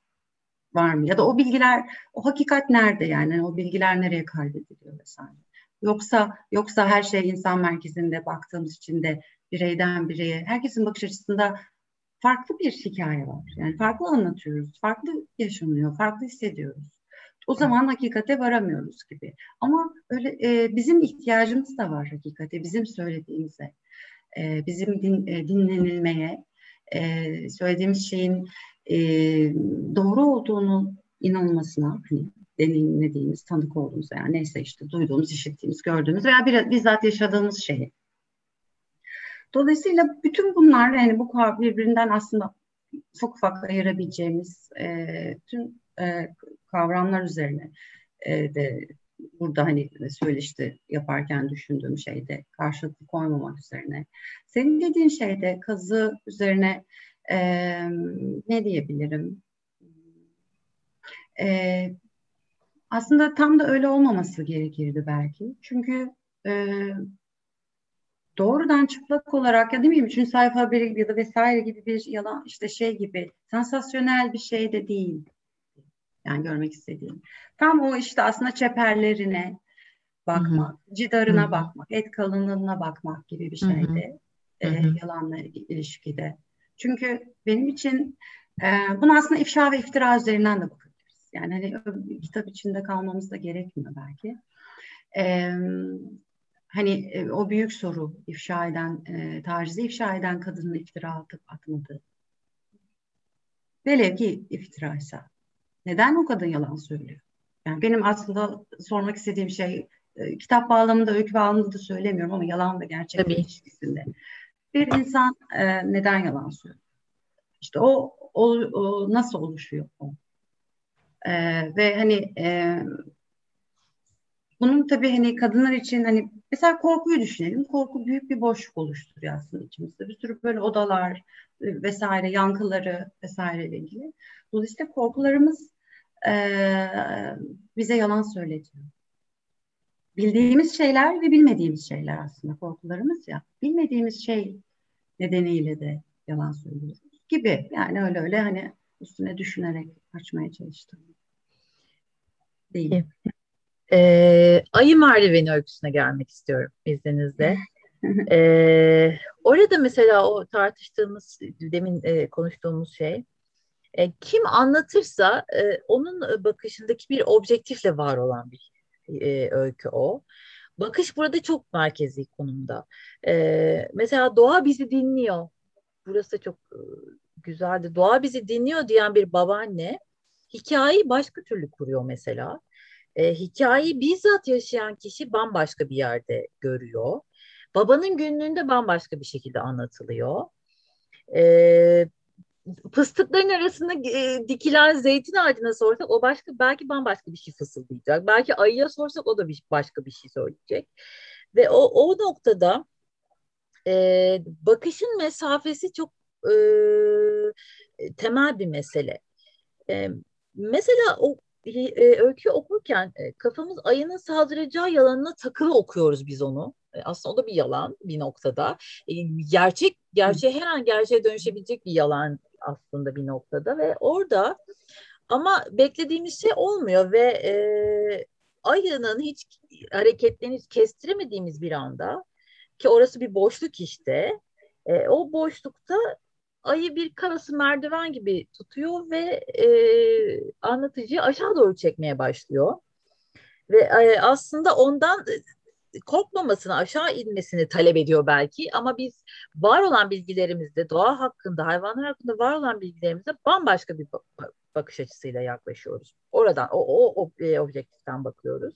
var mı? Ya da o bilgiler, o hakikat nerede yani? O bilgiler nereye kaydediliyor vesaire? Yoksa yoksa her şey insan merkezinde baktığımız için de bireyden bireye, herkesin bakış açısında farklı bir hikaye var. Yani farklı anlatıyoruz, farklı yaşanıyor, farklı hissediyoruz. O zaman hakikate varamıyoruz gibi. Ama öyle e, bizim ihtiyacımız da var hakikate, bizim söylediğimize, e, bizim din, e, dinlenilmeye, e, söylediğimiz şeyin e, doğru olduğunu inanılmasına, hani deneyimlediğimiz, tanık olduğumuz yani neyse işte duyduğumuz, işittiğimiz, gördüğümüz veya bir, bizzat yaşadığımız şeyi. Dolayısıyla bütün bunlar yani bu birbirinden aslında ufak ufak ayırabileceğimiz e, tüm e, kavramlar üzerine e, de burada hani söyleşti yaparken düşündüğüm şeyde karşılıklı koymamak üzerine. Senin dediğin şeyde kazı üzerine e, ne diyebilirim? E, aslında tam da öyle olmaması gerekirdi belki. Çünkü e, doğrudan çıplak olarak ya değil mi? Üçüncü sayfa haberi ya da vesaire gibi bir yalan işte şey gibi sansasyonel bir şey de değil. Yani görmek istediğim. Tam o işte aslında çeperlerine bakmak, Hı-hı. cidarına Hı-hı. bakmak, et kalınlığına bakmak gibi bir şeydi. E, yalanla ilişkide. Çünkü benim için e, bunu aslında ifşa ve iftira üzerinden de bakabiliriz. Yani hani kitap içinde kalmamız da gerekmiyor belki. E, hani e, o büyük soru ifşa eden, e, tacizi ifşa eden kadının iftira atıp atmadığı. Velev ki iftiraysa. Neden o kadın yalan söylüyor? Yani benim aslında sormak istediğim şey e, kitap bağlamında, öykü bağlamında da söylemiyorum ama yalan ve gerçek Tabii. ilişkisinde. Bir insan e, neden yalan söylüyor? İşte o, o, o nasıl oluşuyor o? E, ve hani e, bunun tabii hani kadınlar için hani mesela korkuyu düşünelim. Korku büyük bir boşluk oluşturuyor aslında içimizde. Bir sürü böyle odalar e, vesaire, yankıları vesaireyle ilgili. Dolayısıyla korkularımız e, bize yalan söyletiyor. Bildiğimiz şeyler ve bilmediğimiz şeyler aslında korkularımız ya. Bilmediğimiz şey nedeniyle de yalan söylüyoruz gibi. Yani öyle öyle hani üstüne düşünerek açmaya çalıştım. Değil. Ee, Ayı Merdiveni öyküsüne gelmek istiyorum izninizle. ee, orada mesela o tartıştığımız, demin e, konuştuğumuz şey e, kim anlatırsa e, onun bakışındaki bir objektifle var olan bir e, öykü o. Bakış burada çok merkezi konumda. E, mesela doğa bizi dinliyor. Burası çok e, güzeldi. Doğa bizi dinliyor diyen bir babaanne hikayeyi başka türlü kuruyor mesela. E, hikayeyi bizzat yaşayan kişi bambaşka bir yerde görüyor. Babanın günlüğünde bambaşka bir şekilde anlatılıyor. E, fıstıkların arasında e, dikilen zeytin ağacına sorsak o başka belki bambaşka bir şey fısıldayacak. Belki ayıya sorsak o da bir, başka bir şey söyleyecek. Ve o, o noktada e, bakışın mesafesi çok e, temel bir mesele. E, mesela o e, öyküyü okurken e, kafamız ayının saldıracağı yalanına takılı okuyoruz biz onu. Aslında o da bir yalan bir noktada. Gerçek, gerçeğe her an gerçeğe dönüşebilecek bir yalan aslında bir noktada ve orada ama beklediğimiz şey olmuyor ve e, ayının hiç hareketlerini hiç kestiremediğimiz bir anda ki orası bir boşluk işte. E, o boşlukta ayı bir karası merdiven gibi tutuyor ve e, anlatıcıyı aşağı doğru çekmeye başlıyor. Ve e, aslında ondan korkmamasını, aşağı inmesini talep ediyor belki ama biz var olan bilgilerimizde, doğa hakkında, hayvanlar hakkında var olan bilgilerimizde bambaşka bir bakış açısıyla yaklaşıyoruz. Oradan, o, o, o e, objektiften bakıyoruz.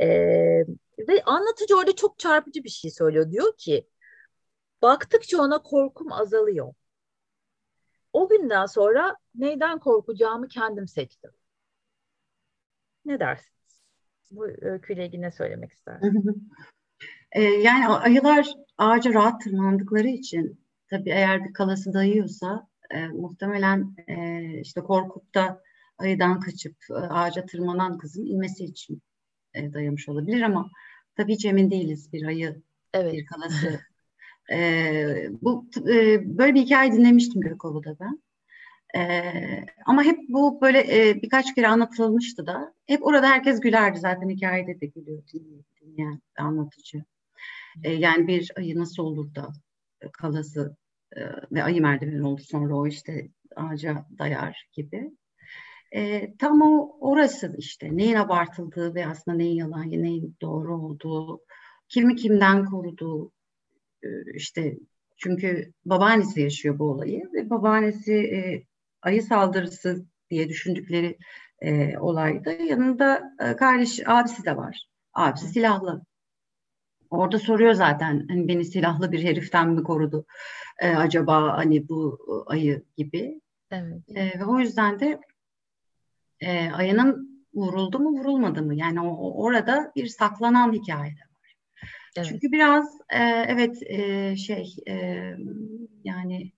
E, ve anlatıcı orada çok çarpıcı bir şey söylüyor. Diyor ki, baktıkça ona korkum azalıyor. O günden sonra neyden korkacağımı kendim seçtim. Ne dersin? Bu öyküyle ilgili ne söylemek istersin? Ee, yani ayılar ağaca rahat tırmandıkları için tabii eğer bir kalası dayıyorsa e, muhtemelen e, işte korkup da ayıdan kaçıp e, ağaca tırmanan kızın inmesi için e, dayamış olabilir ama tabii hiç emin değiliz bir ayı evet. bir kalası. e, bu e, böyle bir hikaye dinlemiştim Gökova'da ben. Ee, ama hep bu böyle e, birkaç kere anlatılmıştı da. Hep orada herkes gülerdi zaten hikayede de gülüyor dinleyen anlatıcı. Ee, yani bir ayı nasıl olur da kalası e, ve ayı merdiveni oldu sonra o işte ağaca dayar gibi. E, tam o orası işte neyin abartıldığı ve aslında neyin yalan, neyin doğru olduğu, kimi kimden koruduğu e, işte çünkü babaannesi yaşıyor bu olayı ve babaannesi e, ayı saldırısı diye düşündükleri e, olayda yanında e, kardeş abisi de var. Abisi silahlı. Orada soruyor zaten hani beni silahlı bir heriften mi korudu e, acaba hani bu ayı gibi. Evet. E, ve o yüzden de e, ayının vuruldu mu vurulmadı mı yani o, orada bir saklanan hikaye de var. Evet. Çünkü biraz e, evet e, şey e, yani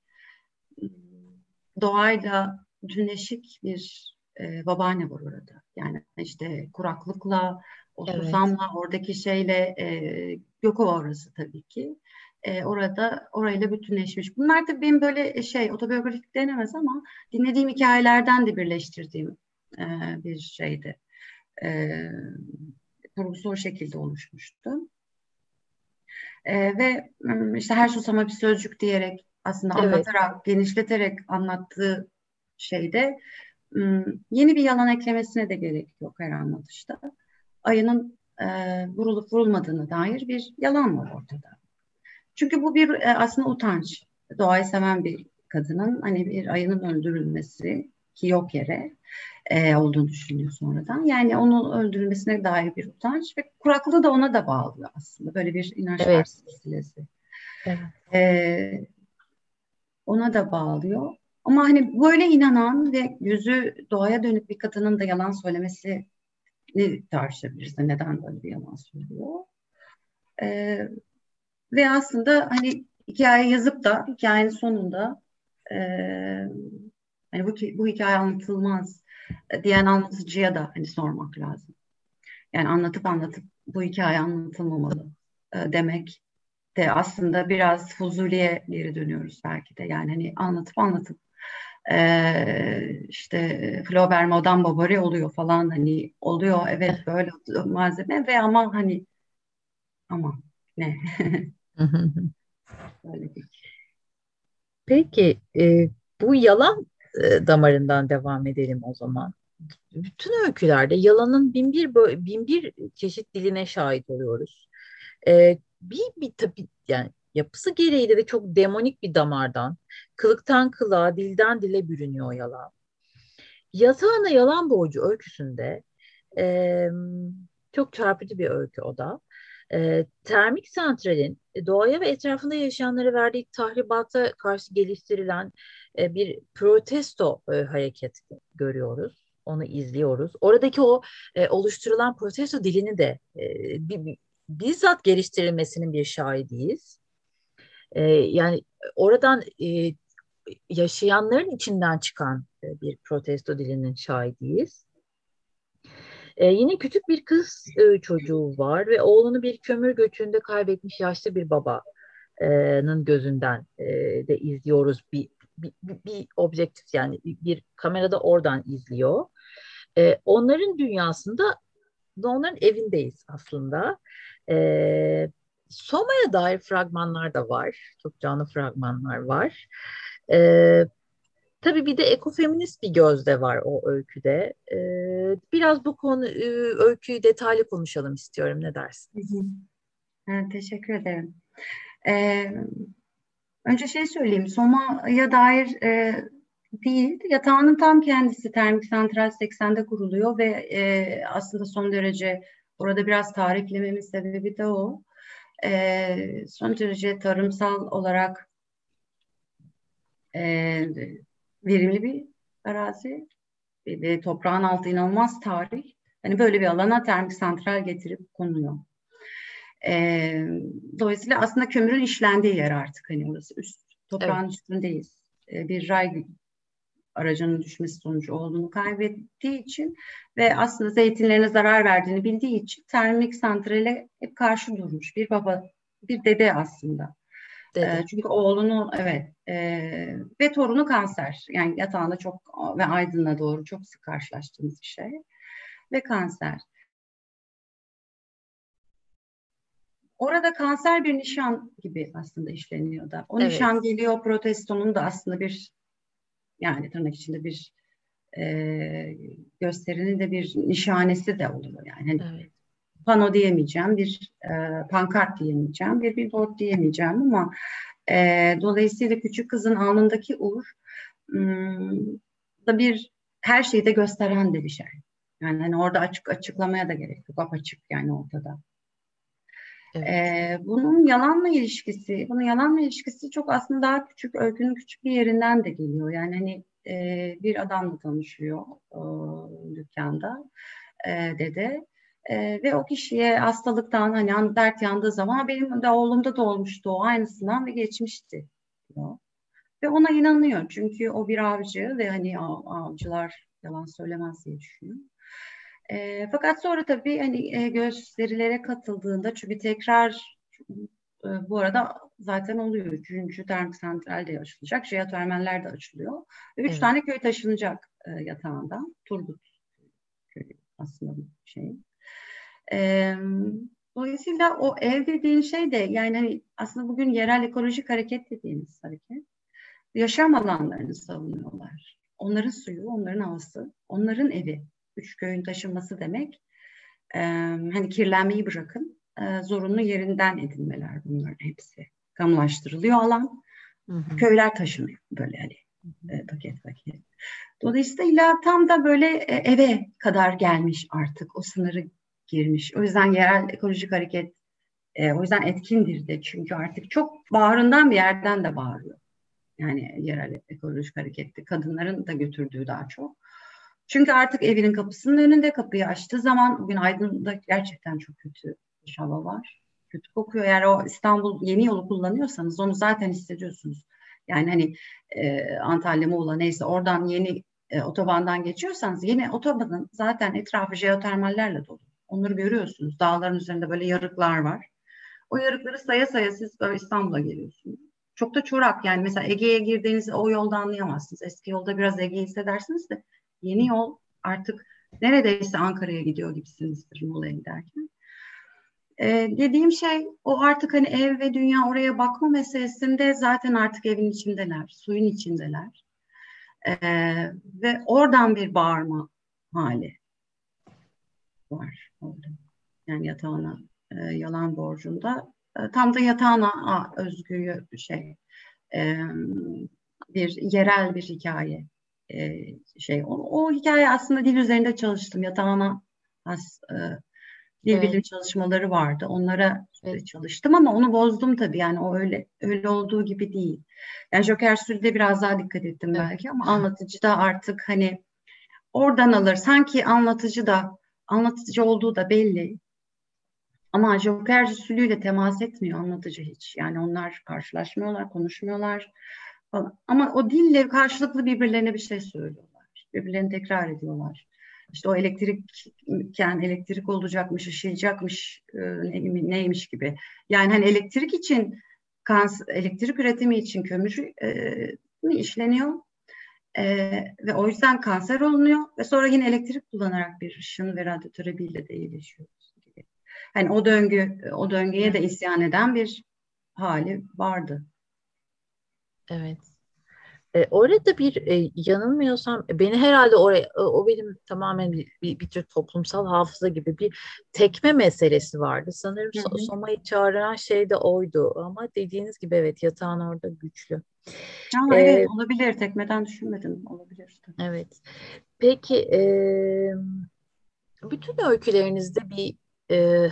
doğayla bütünleşik bir e, babaanne var orada. Yani işte kuraklıkla, o evet. susamla, oradaki şeyle e, Gökova orası tabii ki. E, orada orayla bütünleşmiş. Bunlar da benim böyle şey otobiyografik denemez ama dinlediğim hikayelerden de birleştirdiğim e, bir şeydi. E, kurgusu o şekilde oluşmuştu. E, ve işte her susama bir sözcük diyerek aslında evet. anlatarak, genişleterek anlattığı şeyde yeni bir yalan eklemesine de gerek yok her anlatışta. Ayının e, vurulup vurulmadığını dair bir yalan var ortada. Çünkü bu bir e, aslında utanç. Doğayı seven bir kadının hani bir ayının öldürülmesi ki yok yere e, olduğunu düşünüyor sonradan. Yani onun öldürülmesine dair bir utanç ve kuraklığı da ona da bağlıyor aslında. Böyle bir inanç evet. silsilesi. Evet. E, ona da bağlıyor. Ama hani böyle inanan ve yüzü doğaya dönük bir kadının da yalan söylemesi ne tartışabiliriz. Neden böyle bir yalan söylüyor? Ee, ve aslında hani hikaye yazıp da hikayenin sonunda e, hani bu, bu hikaye anlatılmaz diyen anlatıcıya da hani sormak lazım. Yani anlatıp anlatıp bu hikaye anlatılmamalı e, demek de aslında biraz Fuzuli'ye geri dönüyoruz belki de. Yani hani anlatıp anlatıp e, işte Flaubert Madame Bovary oluyor falan hani oluyor evet böyle malzeme ve ama hani ama ne böyle Peki e, bu yalan e, damarından devam edelim o zaman. Bütün öykülerde yalanın bin bir, bin bir çeşit diline şahit oluyoruz. E, bir, bir tabii yani yapısı gereği de çok demonik bir damardan, kılıktan kılığa, dilden dile bürünüyor yalan. Yatağına yalan borcu öyküsünde e, çok çarpıcı bir öykü o da. E, termik santralin doğaya ve etrafında yaşayanlara verdiği tahribata karşı geliştirilen e, bir protesto e, hareket görüyoruz. Onu izliyoruz. Oradaki o e, oluşturulan protesto dilini de e, bir, bizzat geliştirilmesinin bir şahidiyiz. E, yani oradan e, yaşayanların içinden çıkan e, bir protesto dilinin şahidiyiz. E, yine küçük bir kız e, çocuğu var ve oğlunu bir kömür göçünde kaybetmiş yaşlı bir babanın gözünden e, de izliyoruz bir, bir, bir, bir objektif yani bir kamerada oradan izliyor. E, onların dünyasında onların evindeyiz aslında. E, Soma'ya dair fragmanlar da var. Çok canlı fragmanlar var. E, tabii bir de ekofeminist bir gözde var o öyküde. E, biraz bu konu e, öyküyü detaylı konuşalım istiyorum. Ne dersin? Hı hı. Evet, teşekkür ederim. Ee, önce şey söyleyeyim. Soma'ya dair e, değil. Yatağının tam kendisi termik santral 80'de kuruluyor ve e, aslında son derece orada biraz tarihlememin sebebi de o. E, son derece tarımsal olarak e, verimli bir arazi ve toprağın altı inanılmaz tarih. Hani böyle bir alana termik santral getirip konuyor. E, dolayısıyla aslında kömürün işlendiği yer artık hani orası üst toprağın evet. üstündeyiz. E, bir ray aracının düşmesi sonucu olduğunu kaybettiği için ve aslında zeytinlerine zarar verdiğini bildiği için termik santrale hep karşı durmuş bir baba, bir dede aslında. Dede. E, çünkü oğlunu evet e, ve torunu kanser. Yani yatağında çok ve Aydın'a doğru çok sık karşılaştığımız bir şey ve kanser. Orada kanser bir nişan gibi aslında işleniyor da. O evet. nişan geliyor protestonun da aslında bir yani tırnak içinde bir e, gösterinin de bir nişanesi de oluyor. Yani hani evet. pano diyemeyeceğim, bir e, pankart diyemeyeceğim, bir billboard diyemeyeceğim ama e, dolayısıyla küçük kızın alnındaki uğur da bir her şeyi de gösteren de bir şey. Yani hani orada açık açıklamaya da gerek yok. Apaçık yani ortada. Evet. Ee, bunun yalanla ilişkisi, bunun yalanla ilişkisi çok aslında daha küçük, öykünün küçük bir yerinden de geliyor. Yani hani e, bir adamla tanışıyor e, dükkanda e, dede. E, ve o kişiye hastalıktan hani dert yandığı zaman benim de oğlumda da olmuştu o aynısından ve geçmişti diyor. Ve ona inanıyor çünkü o bir avcı ve hani avcılar yalan söylemez diye düşünüyor. E, fakat sonra tabii hani e, gösterilere katıldığında çünkü tekrar e, bu arada zaten oluyor. Üçüncü termik santral de açılacak. Jeotermaller de açılıyor. Üç evet. tane köy taşınacak e, yatağından. Turgut köyü aslında bir şey. E, dolayısıyla o ev dediğin şey de yani hani aslında bugün yerel ekolojik hareket dediğimiz hareket yaşam alanlarını savunuyorlar. Onların suyu, onların havası, onların evi üç köyün taşınması demek e, hani kirlenmeyi bırakın e, zorunlu yerinden edinmeler bunların hepsi. Kamulaştırılıyor alan. Hı hı. Köyler taşınıyor böyle hani e, paket paket. Dolayısıyla tam da böyle e, eve kadar gelmiş artık o sınırı girmiş. O yüzden yerel ekolojik hareket e, o yüzden etkindir de çünkü artık çok bağrından bir yerden de bağırıyor. Yani yerel ekolojik harekette kadınların da götürdüğü daha çok. Çünkü artık evinin kapısının önünde kapıyı açtığı zaman bugün Aydın'da gerçekten çok kötü bir hava var. Kötü kokuyor. Eğer o İstanbul yeni yolu kullanıyorsanız onu zaten hissediyorsunuz. Yani hani e, Antalya, Muğla neyse oradan yeni e, otobandan geçiyorsanız yeni otobanın zaten etrafı jeotermallerle dolu. Onları görüyorsunuz. Dağların üzerinde böyle yarıklar var. O yarıkları saya saya siz böyle İstanbul'a geliyorsunuz. Çok da çorak yani mesela Ege'ye girdiğinizde o yolda anlayamazsınız. Eski yolda biraz Ege'yi hissedersiniz de yeni yol artık neredeyse Ankara'ya gidiyor gibisinizdir Muğla'ya giderken. Ee, dediğim şey o artık hani ev ve dünya oraya bakma meselesinde zaten artık evin içindeler, suyun içindeler. Ee, ve oradan bir bağırma hali var orada. Yani yatağına e, yalan borcunda. E, tam da yatağına a, özgü şey e, bir yerel bir hikaye e, şey. O, o hikaye aslında dil üzerinde çalıştım. Yatağına has e, dil evet. bilim çalışmaları vardı. Onlara evet. çalıştım ama onu bozdum tabii. Yani o öyle öyle olduğu gibi değil. Yani Joker Sül'de biraz daha dikkat ettim evet. belki ama anlatıcı da artık hani oradan alır. Sanki anlatıcı da anlatıcı olduğu da belli. Ama Joker Sülü'yle temas etmiyor anlatıcı hiç. Yani onlar karşılaşmıyorlar, konuşmuyorlar falan. Ama o dille karşılıklı birbirlerine bir şey söylüyorlar. Birbirlerini tekrar ediyorlar. İşte o elektrikken elektrik olacakmış, ışıyacakmış, e, neymiş gibi. Yani hani elektrik için, elektrik üretimi için kömür e, işleniyor. E, ve o yüzden kanser olunuyor ve sonra yine elektrik kullanarak bir ışın ve radyoterapiyla de iyileşiyoruz gibi. hani o döngü o döngüye de isyan eden bir hali vardı. Evet. E, orada bir e, yanılmıyorsam beni herhalde oraya o benim tamamen bir, bir, bir tür toplumsal hafıza gibi bir tekme meselesi vardı. Sanırım hı hı. Soma'yı çağıran şey de oydu ama dediğiniz gibi evet yatağın orada güçlü. Ama ee, evet olabilir tekmeden düşünmedim olabilir. Evet. Peki e, bütün öykülerinizde bir e,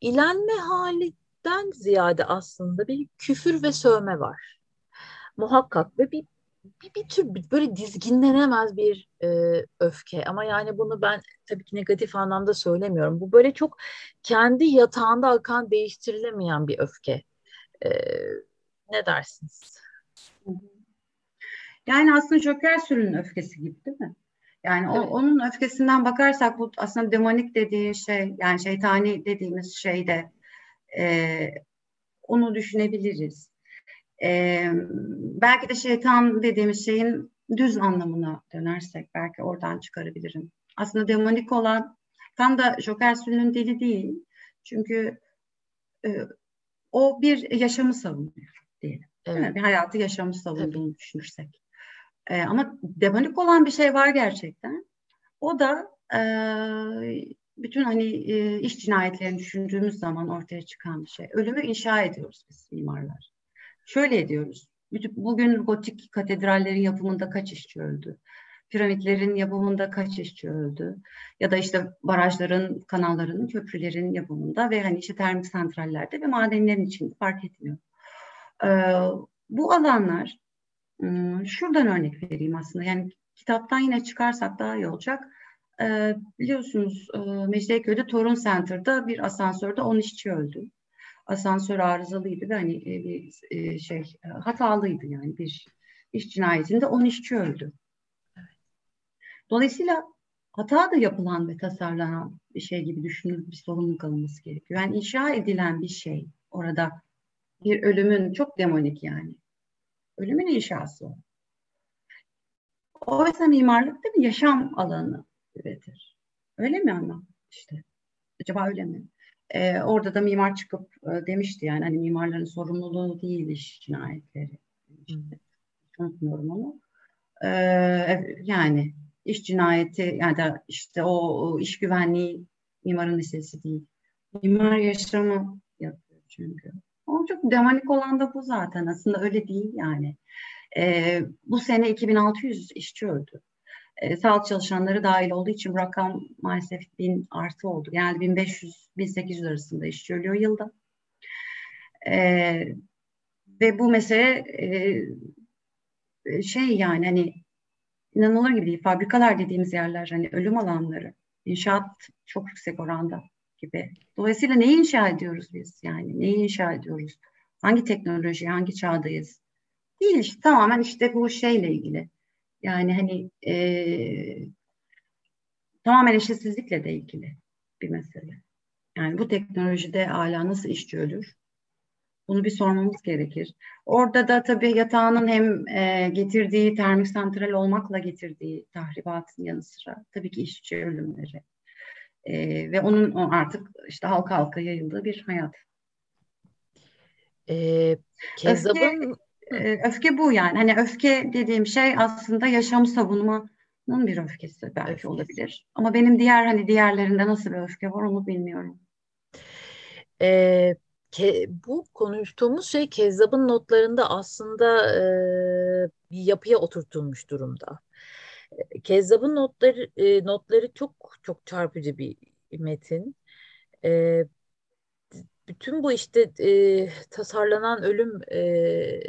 ilenme halinden ziyade aslında bir küfür ve sövme var muhakkak ve bir bir, bir tür böyle dizginlenemez bir e, öfke ama yani bunu ben tabii ki negatif anlamda söylemiyorum. Bu böyle çok kendi yatağında akan değiştirilemeyen bir öfke. E, ne dersiniz? Yani aslında Joker sürünün öfkesi gibi değil mi? Yani evet. o, onun öfkesinden bakarsak bu aslında demonik dediği şey yani şeytani dediğimiz şeyde e, onu düşünebiliriz. E, belki de şeytan dediğimiz şeyin düz anlamına dönersek belki oradan çıkarabilirim. Aslında demonik olan tam da Joker Sülü'nün dili değil. Çünkü e, o bir yaşamı savunuyor diyelim. Evet. Bir hayatı yaşamı savunduğunu evet. düşünürsek. E, ama demonik olan bir şey var gerçekten. O da e, bütün hani e, iş cinayetlerini düşündüğümüz zaman ortaya çıkan bir şey. Ölümü inşa ediyoruz biz mimarlar. Şöyle ediyoruz. Bugün gotik katedrallerin yapımında kaç işçi öldü? Piramitlerin yapımında kaç işçi öldü? Ya da işte barajların, kanalların, köprülerin yapımında ve hani işte termik santrallerde ve madenlerin içinde fark etmiyor. Ee, bu alanlar, hmm, şuradan örnek vereyim aslında. Yani kitaptan yine çıkarsak daha iyi olacak. Ee, biliyorsunuz e, Mecidiyeköy'de Torun Center'da bir asansörde 10 işçi öldü asansör arızalıydı ve hani e, bir e, şey e, hatalıydı yani bir iş cinayetinde 10 işçi öldü. Dolayısıyla hata da yapılan ve tasarlanan bir şey gibi düşünülüp bir sorumluluk alınması gerekiyor. Yani inşa edilen bir şey orada bir ölümün çok demonik yani. Ölümün inşası o. Oysa mimarlık değil mi? Yaşam alanı üretir. Öyle mi ama işte? Acaba öyle mi? E, orada da mimar çıkıp e, demişti yani hani mimarların sorumluluğu değil iş cinayetleri. İşte, unutmuyorum onu. E, yani iş cinayeti yani da işte o, o iş güvenliği mimarın listesi değil. Mimar yaşamı yapıyor çünkü. O çok demanik olan da bu zaten. Aslında öyle değil yani. E, bu sene 2600 işçi öldü e, sağlık çalışanları dahil olduğu için bu rakam maalesef bin artı oldu. Yani 1500-1800 arasında işçi ölüyor yılda. E, ve bu mesele e, şey yani hani inanılır gibi değil. Fabrikalar dediğimiz yerler hani ölüm alanları. İnşaat çok yüksek oranda gibi. Dolayısıyla neyi inşa ediyoruz biz yani? Neyi inşa ediyoruz? Hangi teknoloji, hangi çağdayız? Değil işte tamamen işte bu şeyle ilgili. Yani hani e, tamamen eşitsizlikle de ilgili bir mesele. Yani bu teknolojide hala nasıl işçi ölür? Bunu bir sormamız gerekir. Orada da tabii yatağının hem e, getirdiği termik santral olmakla getirdiği tahribatın yanı sıra tabii ki işçi ölümleri e, ve onun artık işte halka halka yayıldığı bir hayat. E, Kezzap'ın ee, öfke bu yani. Hani öfke dediğim şey aslında yaşam savunmanın bir öfkesi belki öfkesi. olabilir. Ama benim diğer hani diğerlerinde nasıl bir öfke var onu bilmiyorum. Ee, ke, bu konuştuğumuz şey Kezzap'ın notlarında aslında e, bir yapıya oturtulmuş durumda. Kezzap'ın notları e, notları çok çok çarpıcı bir metin. E, bütün bu işte e, tasarlanan ölüm e,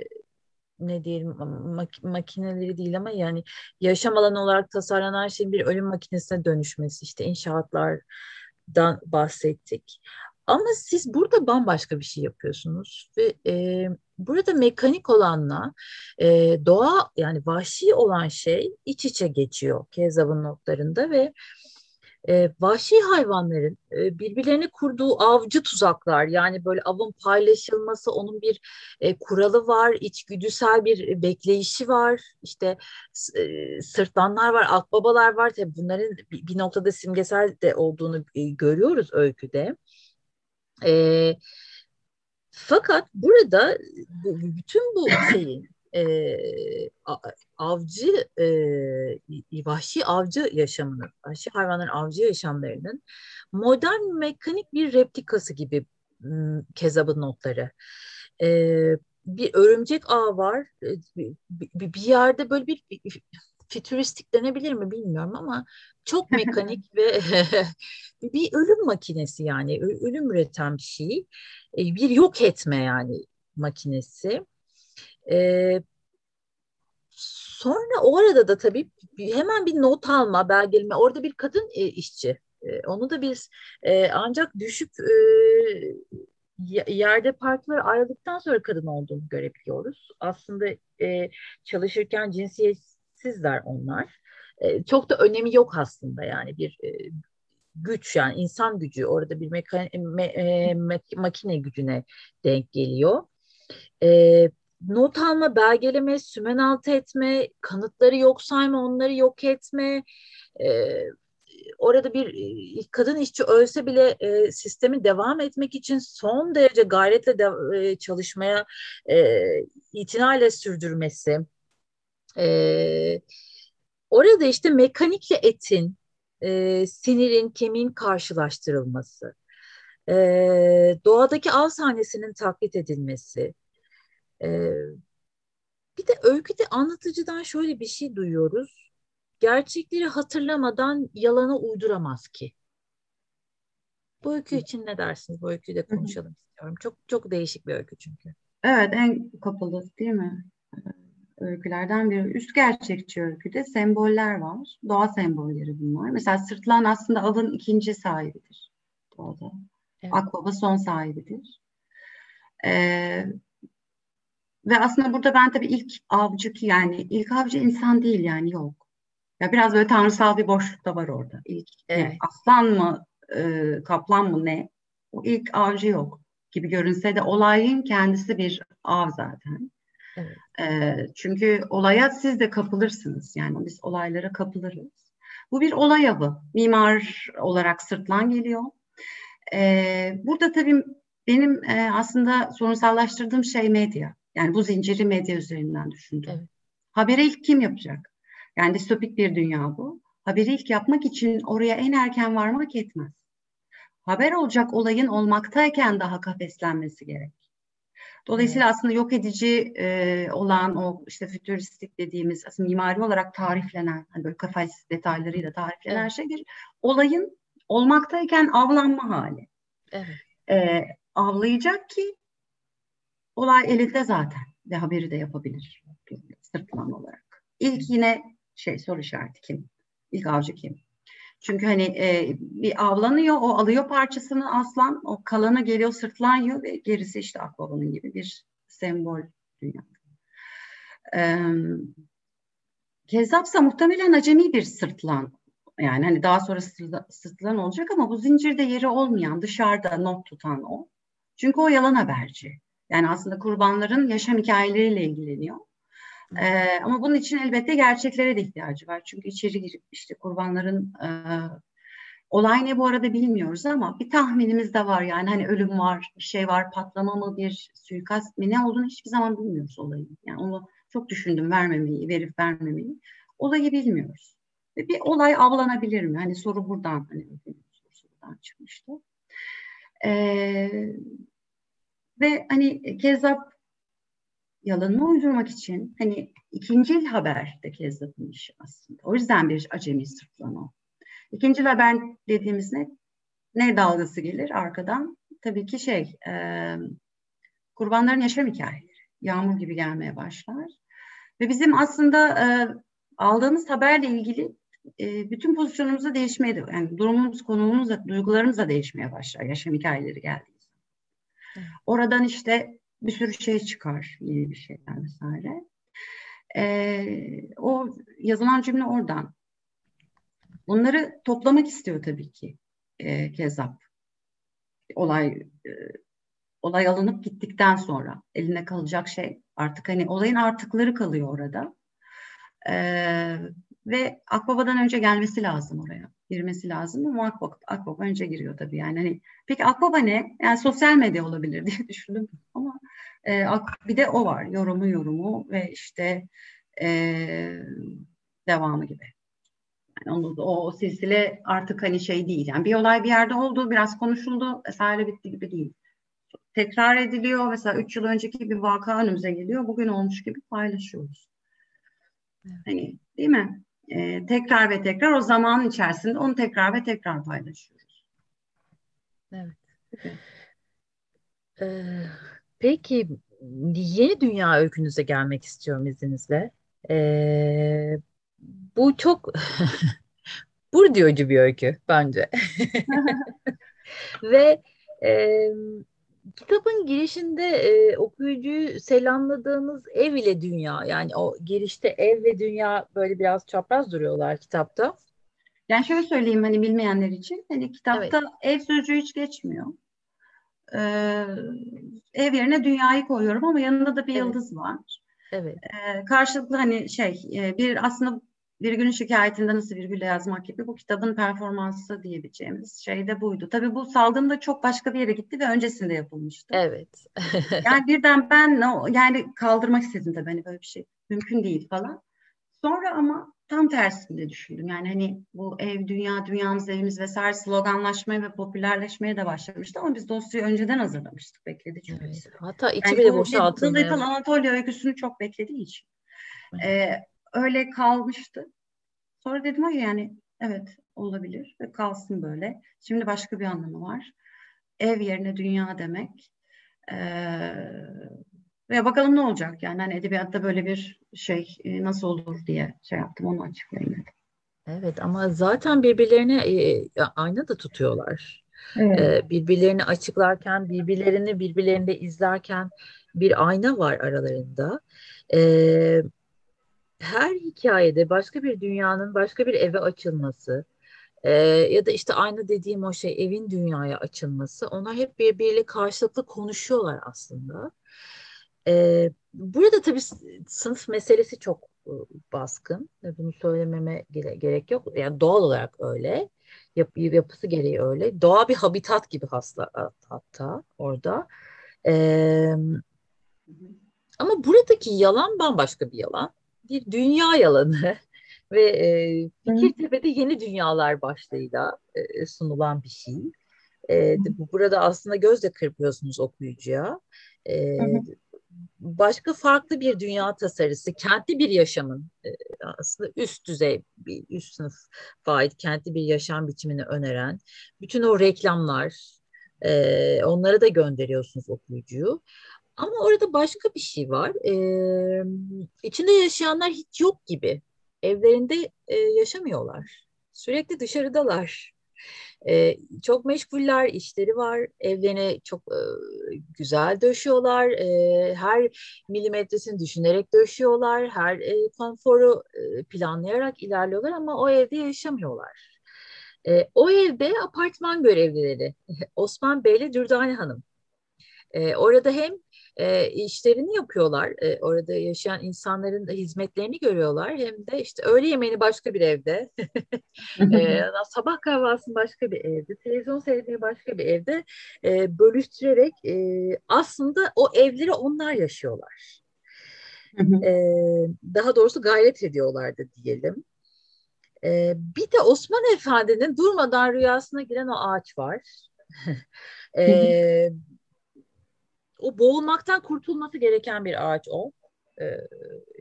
ne diyelim mak- makineleri değil ama yani yaşam alanı olarak tasarlanan şeyin bir ölüm makinesine dönüşmesi işte inşaatlardan bahsettik. Ama siz burada bambaşka bir şey yapıyorsunuz ve e, burada mekanik olanla e, doğa yani vahşi olan şey iç içe geçiyor Kezav'ın notlarında ve e, vahşi hayvanların e, birbirlerini kurduğu avcı tuzaklar yani böyle avın paylaşılması onun bir e, kuralı var içgüdüsel bir bekleyişi var işte e, sırtlanlar var akbabalar var tabii bunların bir, bir noktada simgesel de olduğunu e, görüyoruz öyküde. E, fakat burada bu, bütün bu şeyin e, avcı e, vahşi avcı yaşamının, vahşi hayvanların avcı yaşamlarının modern mekanik bir replikası gibi Kezab'ın notları. E, bir örümcek ağı var. Bir, bir yerde böyle bir, bir fütüristik denebilir mi bilmiyorum ama çok mekanik ve bir ölüm makinesi yani ölüm üreten bir şey. Bir yok etme yani makinesi. E, sonra o arada da tabii hemen bir not alma, belgeleme. Orada bir kadın e, işçi. E, onu da biz e, ancak düşüp e, yerde parklar ayrıldıktan sonra kadın olduğunu görebiliyoruz. Aslında e, çalışırken cinsiyetsizler onlar. E, çok da önemi yok aslında yani bir e, güç yani insan gücü orada bir meka, me, e, makine gücüne denk geliyor. E, not alma, belgeleme, sümen altı etme, kanıtları yok sayma, onları yok etme. E, orada bir kadın işçi ölse bile e, sistemi devam etmek için son derece gayretle de, e, çalışmaya e, itinayla sürdürmesi. E, orada işte mekanikle etin, e, sinirin, kemiğin karşılaştırılması, e, doğadaki av sahnesinin taklit edilmesi, ee, bir de öyküde anlatıcıdan şöyle bir şey duyuyoruz. Gerçekleri hatırlamadan yalana uyduramaz ki. Bu öykü için ne dersiniz? Bu öyküyü de konuşalım istiyorum. Çok çok değişik bir öykü çünkü. Evet, en kapalı değil mi? Öykülerden biri. Üst gerçekçi öyküde semboller var. Doğa sembolleri bunlar. Mesela sırtlan aslında avın ikinci sahibidir doğada. Evet. Akbaba son sahibidir. Ee, ve aslında burada ben tabii ilk avcı ki yani ilk avcı insan değil yani yok. Ya biraz böyle tanrısal bir boşluk da var orada. İlk evet. aslan mı e, kaplan mı ne? O ilk avcı yok gibi görünse de olayın kendisi bir av zaten. Evet. E, çünkü olaya siz de kapılırsınız. Yani biz olaylara kapılırız. Bu bir olay avı. Mimar olarak sırtlan geliyor. E, burada tabii benim e, aslında sorunsallaştırdığım şey medya. Yani bu zinciri medya üzerinden düşündüm. Evet. Haberi ilk kim yapacak? Yani distopik bir dünya bu. Haberi ilk yapmak için oraya en erken varmak yetmez. Haber olacak olayın olmaktayken daha kafeslenmesi gerek. Dolayısıyla evet. aslında yok edici e, olan o işte fütüristik dediğimiz aslında mimari olarak tariflenen hani böyle kafes detaylarıyla tariflenen evet. şey bir olayın olmaktayken avlanma hali. Evet. E, avlayacak ki olay elinde zaten ve haberi de yapabilir sırtlan olarak. İlk yine şey soru işareti kim? İlk avcı kim? Çünkü hani e, bir avlanıyor, o alıyor parçasını aslan, o kalanı geliyor sırtlanıyor ve gerisi işte akbabanın gibi bir sembol dünya. Ee, Kezzapsa muhtemelen acemi bir sırtlan. Yani hani daha sonra sırtlan olacak ama bu zincirde yeri olmayan, dışarıda not tutan o. Çünkü o yalan haberci. Yani aslında kurbanların yaşam hikayeleriyle ilgileniyor. Ee, ama bunun için elbette gerçeklere de ihtiyacı var. Çünkü içeri girip işte kurbanların e, olay ne bu arada bilmiyoruz ama bir tahminimiz de var. Yani hani ölüm var, bir şey var, patlama mı, bir suikast mı ne olduğunu hiçbir zaman bilmiyoruz olayın. Yani onu çok düşündüm vermemeyi, verip vermemeyi. Olayı bilmiyoruz. Ve bir olay avlanabilir mi? Hani soru buradan hani soru buradan çıkmıştı. Ee, ve hani Kezzap yalanını uydurmak için hani ikinci haber de Kezzap'ın işi aslında. O yüzden bir acemi sırtlama. İkinci haber dediğimiz ne? Ne dalgası gelir arkadan? Tabii ki şey, e, kurbanların yaşam hikayeleri. Yağmur gibi gelmeye başlar. Ve bizim aslında e, aldığımız haberle ilgili e, bütün pozisyonumuz da değişmeye, yani durumumuz, konumumuz duygularımız da değişmeye başlar yaşam hikayeleri geldi. Oradan işte bir sürü şey çıkar, yeni bir şeyler vesaire. Ee, o yazılan cümle oradan Bunları toplamak istiyor tabii ki e, Kezap. Olay e, olay alınıp gittikten sonra eline kalacak şey artık hani olayın artıkları kalıyor orada. Ee, ve Akbaba'dan önce gelmesi lazım oraya. Girmesi lazım ama Akbaba, Akbaba önce giriyor tabii yani. Hani, peki Akbaba ne? Yani sosyal medya olabilir diye düşündüm ama e, bir de o var. Yorumu yorumu ve işte e, devamı gibi. Yani onu, o, o silsile artık hani şey değil. Yani bir olay bir yerde oldu, biraz konuşuldu, vesaire bitti gibi değil. Tekrar ediliyor. Mesela üç yıl önceki bir vaka önümüze geliyor. Bugün olmuş gibi paylaşıyoruz. Hani değil mi? Ee, tekrar ve tekrar o zamanın içerisinde onu tekrar ve tekrar paylaşıyoruz. Evet. Ee, peki yeni dünya öykünüze gelmek istiyorum izninizle. Ee, bu çok bur diyorcu bir öykü bence. Ve e, kitabın girişinde e, okuyucuyu selamladığımız ev ile dünya yani o girişte ev ve dünya böyle biraz çapraz duruyorlar kitapta. Yani şöyle söyleyeyim hani bilmeyenler için hani kitapta evet. ev sözcüğü hiç geçmiyor. Ee, ev yerine dünyayı koyuyorum ama yanında da bir evet. yıldız var. Evet. Ee, karşılıklı hani şey bir aslında virgülün şikayetinde nasıl virgülle yazmak gibi bu kitabın performansı diyebileceğimiz şey de buydu. Tabii bu salgında çok başka bir yere gitti ve öncesinde yapılmıştı. Evet. yani birden ben yani kaldırmak istedim tabii hani böyle bir şey mümkün değil falan. Sonra ama tam tersinde düşündüm. Yani hani bu ev, dünya, dünyamız, evimiz vesaire sloganlaşmaya ve popülerleşmeye de başlamıştı ama biz dosyayı önceden hazırlamıştık. Bekledi çünkü. Evet. Hatta içi yani bile boşaltıldı. Little Anatolia öyküsünü çok beklediği için. Ee, öyle kalmıştı. Sonra dedim o yani evet olabilir ve kalsın böyle. Şimdi başka bir anlamı var. Ev yerine dünya demek. Ee, ve bakalım ne olacak yani hani edebiyatta böyle bir şey e, nasıl olur diye şey yaptım onu açıklayayım dedim. Evet ama zaten birbirlerini e, aynı da tutuyorlar. Evet. E, birbirlerini açıklarken, birbirlerini birbirlerinde izlerken bir ayna var aralarında. E, her hikayede başka bir dünyanın başka bir eve açılması e, ya da işte aynı dediğim o şey evin dünyaya açılması onlar hep birbiriyle karşılıklı konuşuyorlar aslında. E, burada tabii sınıf meselesi çok e, baskın. Bunu söylememe gere gerek yok. Yani doğal olarak öyle. Yap yapısı gereği öyle. Doğa bir habitat gibi hasta hatta orada. Ee, ama buradaki yalan bambaşka bir yalan. Bir dünya yalanı ve e, Fikirtepe'de yeni dünyalar başlığıyla e, sunulan bir şey. E, burada aslında gözle kırpıyorsunuz okuyucuya. E, başka farklı bir dünya tasarısı, kentli bir yaşamın e, aslında üst düzey bir üst sınıf ait kentli bir yaşam biçimini öneren bütün o reklamlar e, onlara da gönderiyorsunuz okuyucuyu. Ama orada başka bir şey var. E, içinde yaşayanlar hiç yok gibi. Evlerinde e, yaşamıyorlar. Sürekli dışarıdalar. E, çok meşguller, işleri var. Evlerini çok e, güzel döşüyorlar. E, her milimetresini düşünerek döşüyorlar. Her e, konforu e, planlayarak ilerliyorlar ama o evde yaşamıyorlar. E, o evde apartman görevlileri Osman Bey ile Dürdane Hanım. E, orada hem e, işlerini yapıyorlar. E, orada yaşayan insanların da hizmetlerini görüyorlar. Hem de işte öğle yemeğini başka bir evde, e, sabah kahvaltısını başka bir evde, televizyon seyretmeyi başka bir evde e, bölüştürerek e, aslında o evleri onlar yaşıyorlar. e, daha doğrusu gayret ediyorlardı diyelim. E, bir de Osman Efendi'nin durmadan rüyasına giren o ağaç var. e, o boğulmaktan kurtulması gereken bir ağaç o. Ee,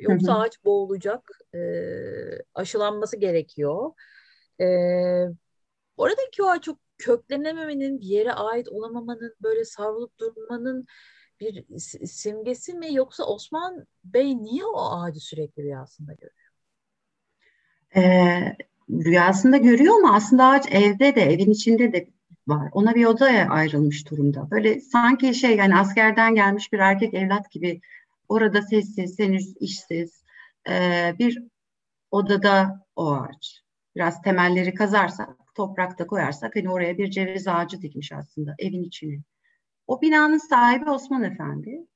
yoksa hı hı. ağaç boğulacak. Ee, aşılanması gerekiyor. Ee, oradaki o çok köklenememenin, bir yere ait olamamanın, böyle savrulup durmanın bir simgesi mi yoksa Osman Bey niye o ağacı sürekli rüyasında görüyor? Ee, rüyasında görüyor ama aslında ağaç evde de evin içinde de var. Ona bir odaya ayrılmış durumda. Böyle sanki şey yani askerden gelmiş bir erkek evlat gibi orada sessiz, henüz işsiz e, bir odada o ağaç. biraz temelleri kazarsak, toprakta koyarsak hani oraya bir ceviz ağacı dikmiş aslında evin içine. O binanın sahibi Osman Efendi.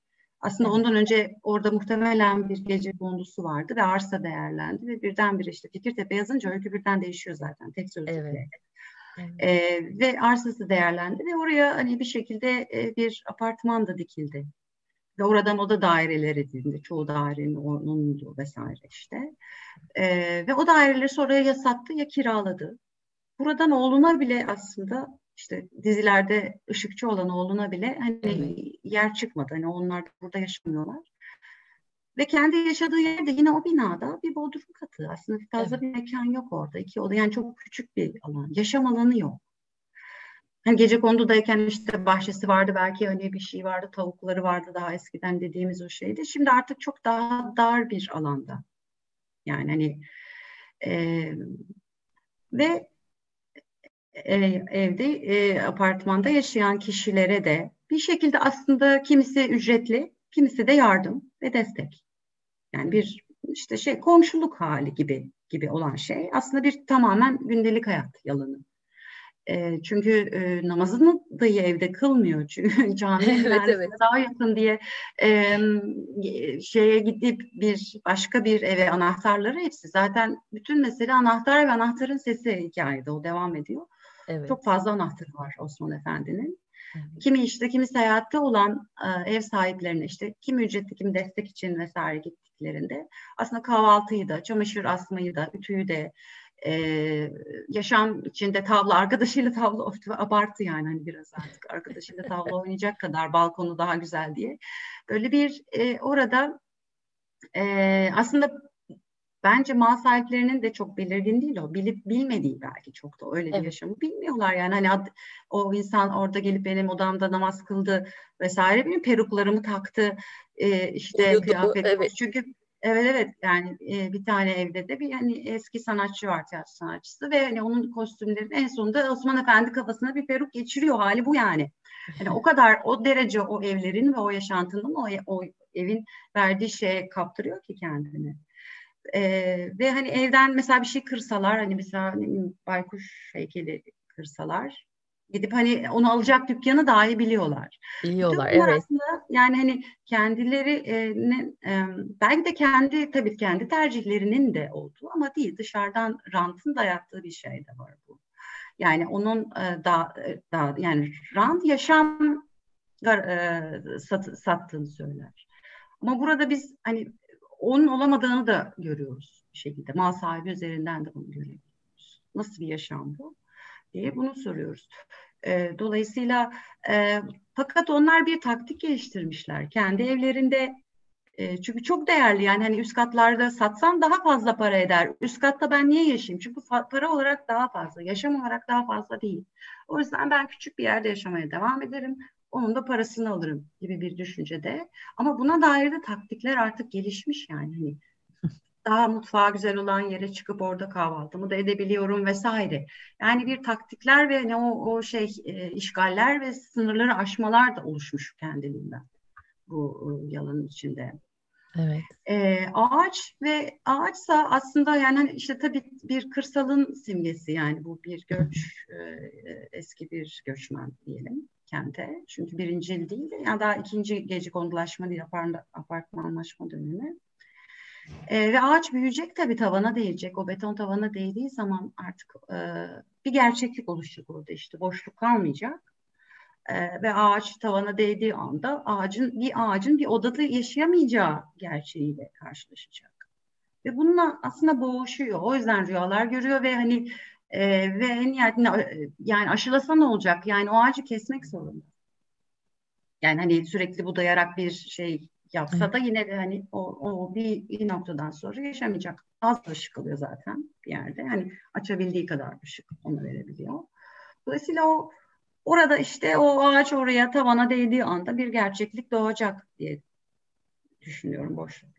Aslında ondan önce orada muhtemelen bir gece kondusu vardı ve arsa değerlendi ve birdenbire işte Fikirtepe yazınca öykü birden değişiyor zaten tek sözcükle. Evet. Ee, ve arsası değerlendi ve oraya hani bir şekilde e, bir apartman da dikildi. Ve oradan oda daireleri edildi. Çoğu dairenin onundu vesaire işte. Ee, ve o daireleri sonra ya sattı ya kiraladı. Buradan oğluna bile aslında işte dizilerde ışıkçı olan oğluna bile hani evet. yer çıkmadı. Hani onlar burada yaşamıyorlar. Ve kendi yaşadığı yerde yine o binada bir bodrum katı. Aslında fazla evet. bir mekan yok orada. İki oda yani çok küçük bir alan. Yaşam alanı yok. Hani gece kondudayken işte bahçesi vardı belki hani bir şey vardı tavukları vardı daha eskiden dediğimiz o şeydi. Şimdi artık çok daha dar bir alanda. Yani hani e, ve e, evde e, apartmanda yaşayan kişilere de bir şekilde aslında kimisi ücretli, kimisi de yardım ve destek. Yani bir işte şey komşuluk hali gibi gibi olan şey aslında bir tamamen gündelik hayat yalanı. E, çünkü e, namazını dahi evde kılmıyor. Çünkü cami evet, evet. daha yakın diye e, şeye gidip bir başka bir eve anahtarları hepsi. Zaten bütün mesele anahtar ve anahtarın sesi hikayede o devam ediyor. Evet. Çok fazla anahtarı var Osman Efendi'nin. Kimi işte kimi seyahatte olan e, ev sahiplerine işte kim ücretli kim destek için vesaire gittiklerinde aslında kahvaltıyı da, çamaşır asmayı da, ütüyü de e, yaşam içinde tavla arkadaşıyla tavla abartı yani hani biraz artık arkadaşıyla tavla oynayacak kadar balkonu daha güzel diye. Böyle bir e, orada e, aslında bence mal sahiplerinin de çok belirgin değil o. Bilip bilmediği belki çok da öyle bir evet. yaşamı bilmiyorlar yani. Hani ad, o insan orada gelip benim odamda namaz kıldı vesaire benim peruklarımı taktı e, işte Uyudu, kıyafet evet. çünkü Evet evet yani e, bir tane evde de bir hani eski sanatçı var tiyatro sanatçısı ve hani onun kostümlerinin en sonunda Osman Efendi kafasına bir peruk geçiriyor hali bu yani. Yani o kadar o derece o evlerin ve o yaşantının o, o evin verdiği şeye kaptırıyor ki kendini. Ee, ve hani evden mesela bir şey kırsalar hani mesela baykuş heykeli kırsalar gidip hani onu alacak dükkanı dahi biliyorlar. Biliyorlar evet. Aslında yani hani kendileri e, e, belki de kendi tabii kendi tercihlerinin de olduğu ama değil dışarıdan rantın dayattığı bir şey de var bu. Yani onun e, da, e, da yani rant yaşam e, sat, sattığını söyler. Ama burada biz hani onun olamadığını da görüyoruz bir şekilde. Mal sahibi üzerinden de bunu görüyoruz. Nasıl bir yaşam bu? diye bunu soruyoruz. E, dolayısıyla e, fakat onlar bir taktik geliştirmişler. Kendi evlerinde e, çünkü çok değerli yani hani üst katlarda satsam daha fazla para eder. Üst katta ben niye yaşayayım? Çünkü para olarak daha fazla, yaşam olarak daha fazla değil. O yüzden ben küçük bir yerde yaşamaya devam ederim onun da parasını alırım gibi bir düşüncede. Ama buna dair de taktikler artık gelişmiş yani. Hani daha mutfağı güzel olan yere çıkıp orada kahvaltımı da edebiliyorum vesaire. Yani bir taktikler ve ne o, o şey e, işgaller ve sınırları aşmalar da oluşmuş kendiliğinden bu e, yalanın içinde. Evet. E, ağaç ve ağaçsa aslında yani hani işte tabii bir kırsalın simgesi yani bu bir göç e, eski bir göçmen diyelim kente. Çünkü birinci yıl değil de yani daha ikinci gece kondulaşma değil apartmanlaşma dönemi. E, ve ağaç büyüyecek tabii tavana değecek. O beton tavana değdiği zaman artık e, bir gerçeklik oluşacak orada işte boşluk kalmayacak. E, ve ağaç tavana değdiği anda ağacın bir ağacın bir odada yaşayamayacağı gerçeğiyle karşılaşacak. Ve bununla aslında boğuşuyor. O yüzden rüyalar görüyor ve hani e, ve nihayetinde yani aşılasa ne olacak? Yani o ağacı kesmek zorunda. Yani hani sürekli budayarak bir şey yapsa da yine de hani o, o bir, bir noktadan sonra yaşamayacak. Az ışık alıyor zaten bir yerde. Hani açabildiği kadar ışık ona verebiliyor. Dolayısıyla o orada işte o ağaç oraya tavana değdiği anda bir gerçeklik doğacak diye düşünüyorum boşluk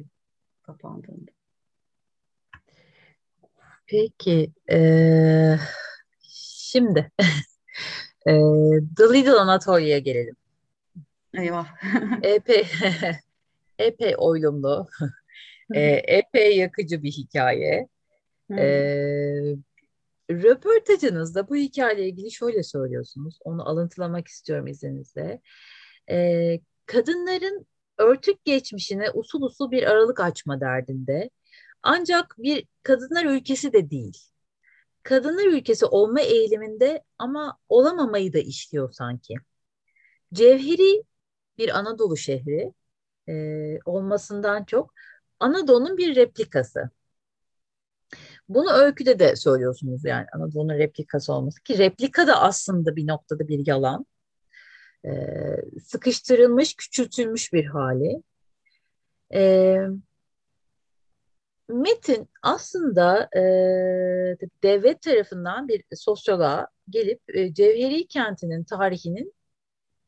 kapandığında. Peki, e, şimdi e, The Little Anatolia'ya gelelim. Eyvah. epey, epey oylumlu, e, epey yakıcı bir hikaye. E, röportajınızda bu hikayeyle ilgili şöyle söylüyorsunuz. Onu alıntılamak istiyorum izninizle. Ee, kadınların örtük geçmişine usul usul bir aralık açma derdinde. Ancak bir kadınlar ülkesi de değil. Kadınlar ülkesi olma eğiliminde ama olamamayı da işliyor sanki. Cevheri bir Anadolu şehri e, olmasından çok Anadolu'nun bir replikası. Bunu öyküde de söylüyorsunuz yani Anadolu'nun replikası olması ki replika da aslında bir noktada bir yalan. E, sıkıştırılmış, küçültülmüş bir hali. E, Metin aslında e, devlet tarafından bir sosyoloğa gelip e, Cevheri kentinin tarihinin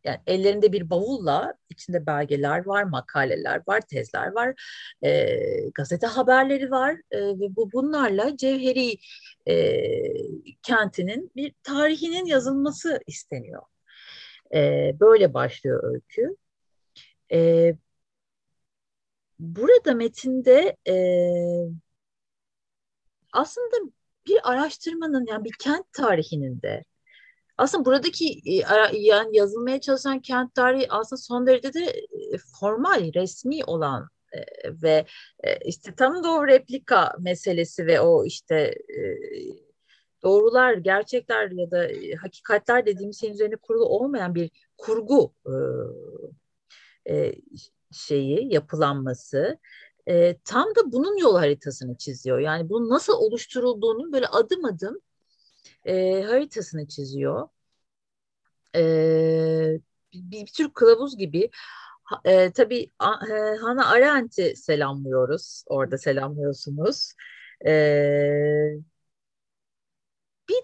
yani ellerinde bir bavulla içinde belgeler var, makaleler var, tezler var, e, gazete haberleri var e, ve bu bunlarla Cevheri e, kentinin bir tarihinin yazılması isteniyor. E, böyle başlıyor öykü. E, burada metinde e, aslında bir araştırmanın yani bir kent tarihinin de aslında buradaki e, yani yazılmaya çalışan kent tarihi aslında son derece de e, formal, resmi olan e, ve işte tam doğru replika meselesi ve o işte doğrular, gerçekler ya da hakikatler dediğimiz şeyin üzerine kurulu olmayan bir kurgu şeyi, yapılanması tam da bunun yol haritasını çiziyor. Yani bunun nasıl oluşturulduğunun böyle adım adım e, haritasını çiziyor. E, bir, bir tür kılavuz gibi. E, tabii e, Hannah Arendt'i selamlıyoruz. Orada selamlıyorsunuz. E,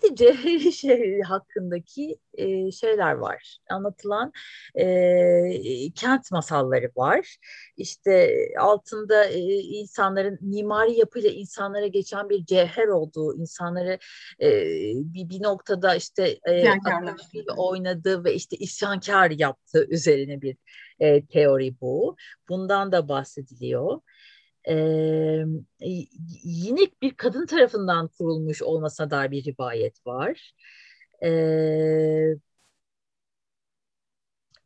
de Cevheri şehri hakkındaki e, şeyler var. Anlatılan e, kent masalları var. İşte altında e, insanların mimari yapıyla insanlara geçen bir cevher olduğu, insanları e, bir, bir noktada işte e, oynadığı ve işte isyankar yaptığı üzerine bir e, teori bu. Bundan da bahsediliyor e, yine bir kadın tarafından kurulmuş olmasına dair bir rivayet var. E,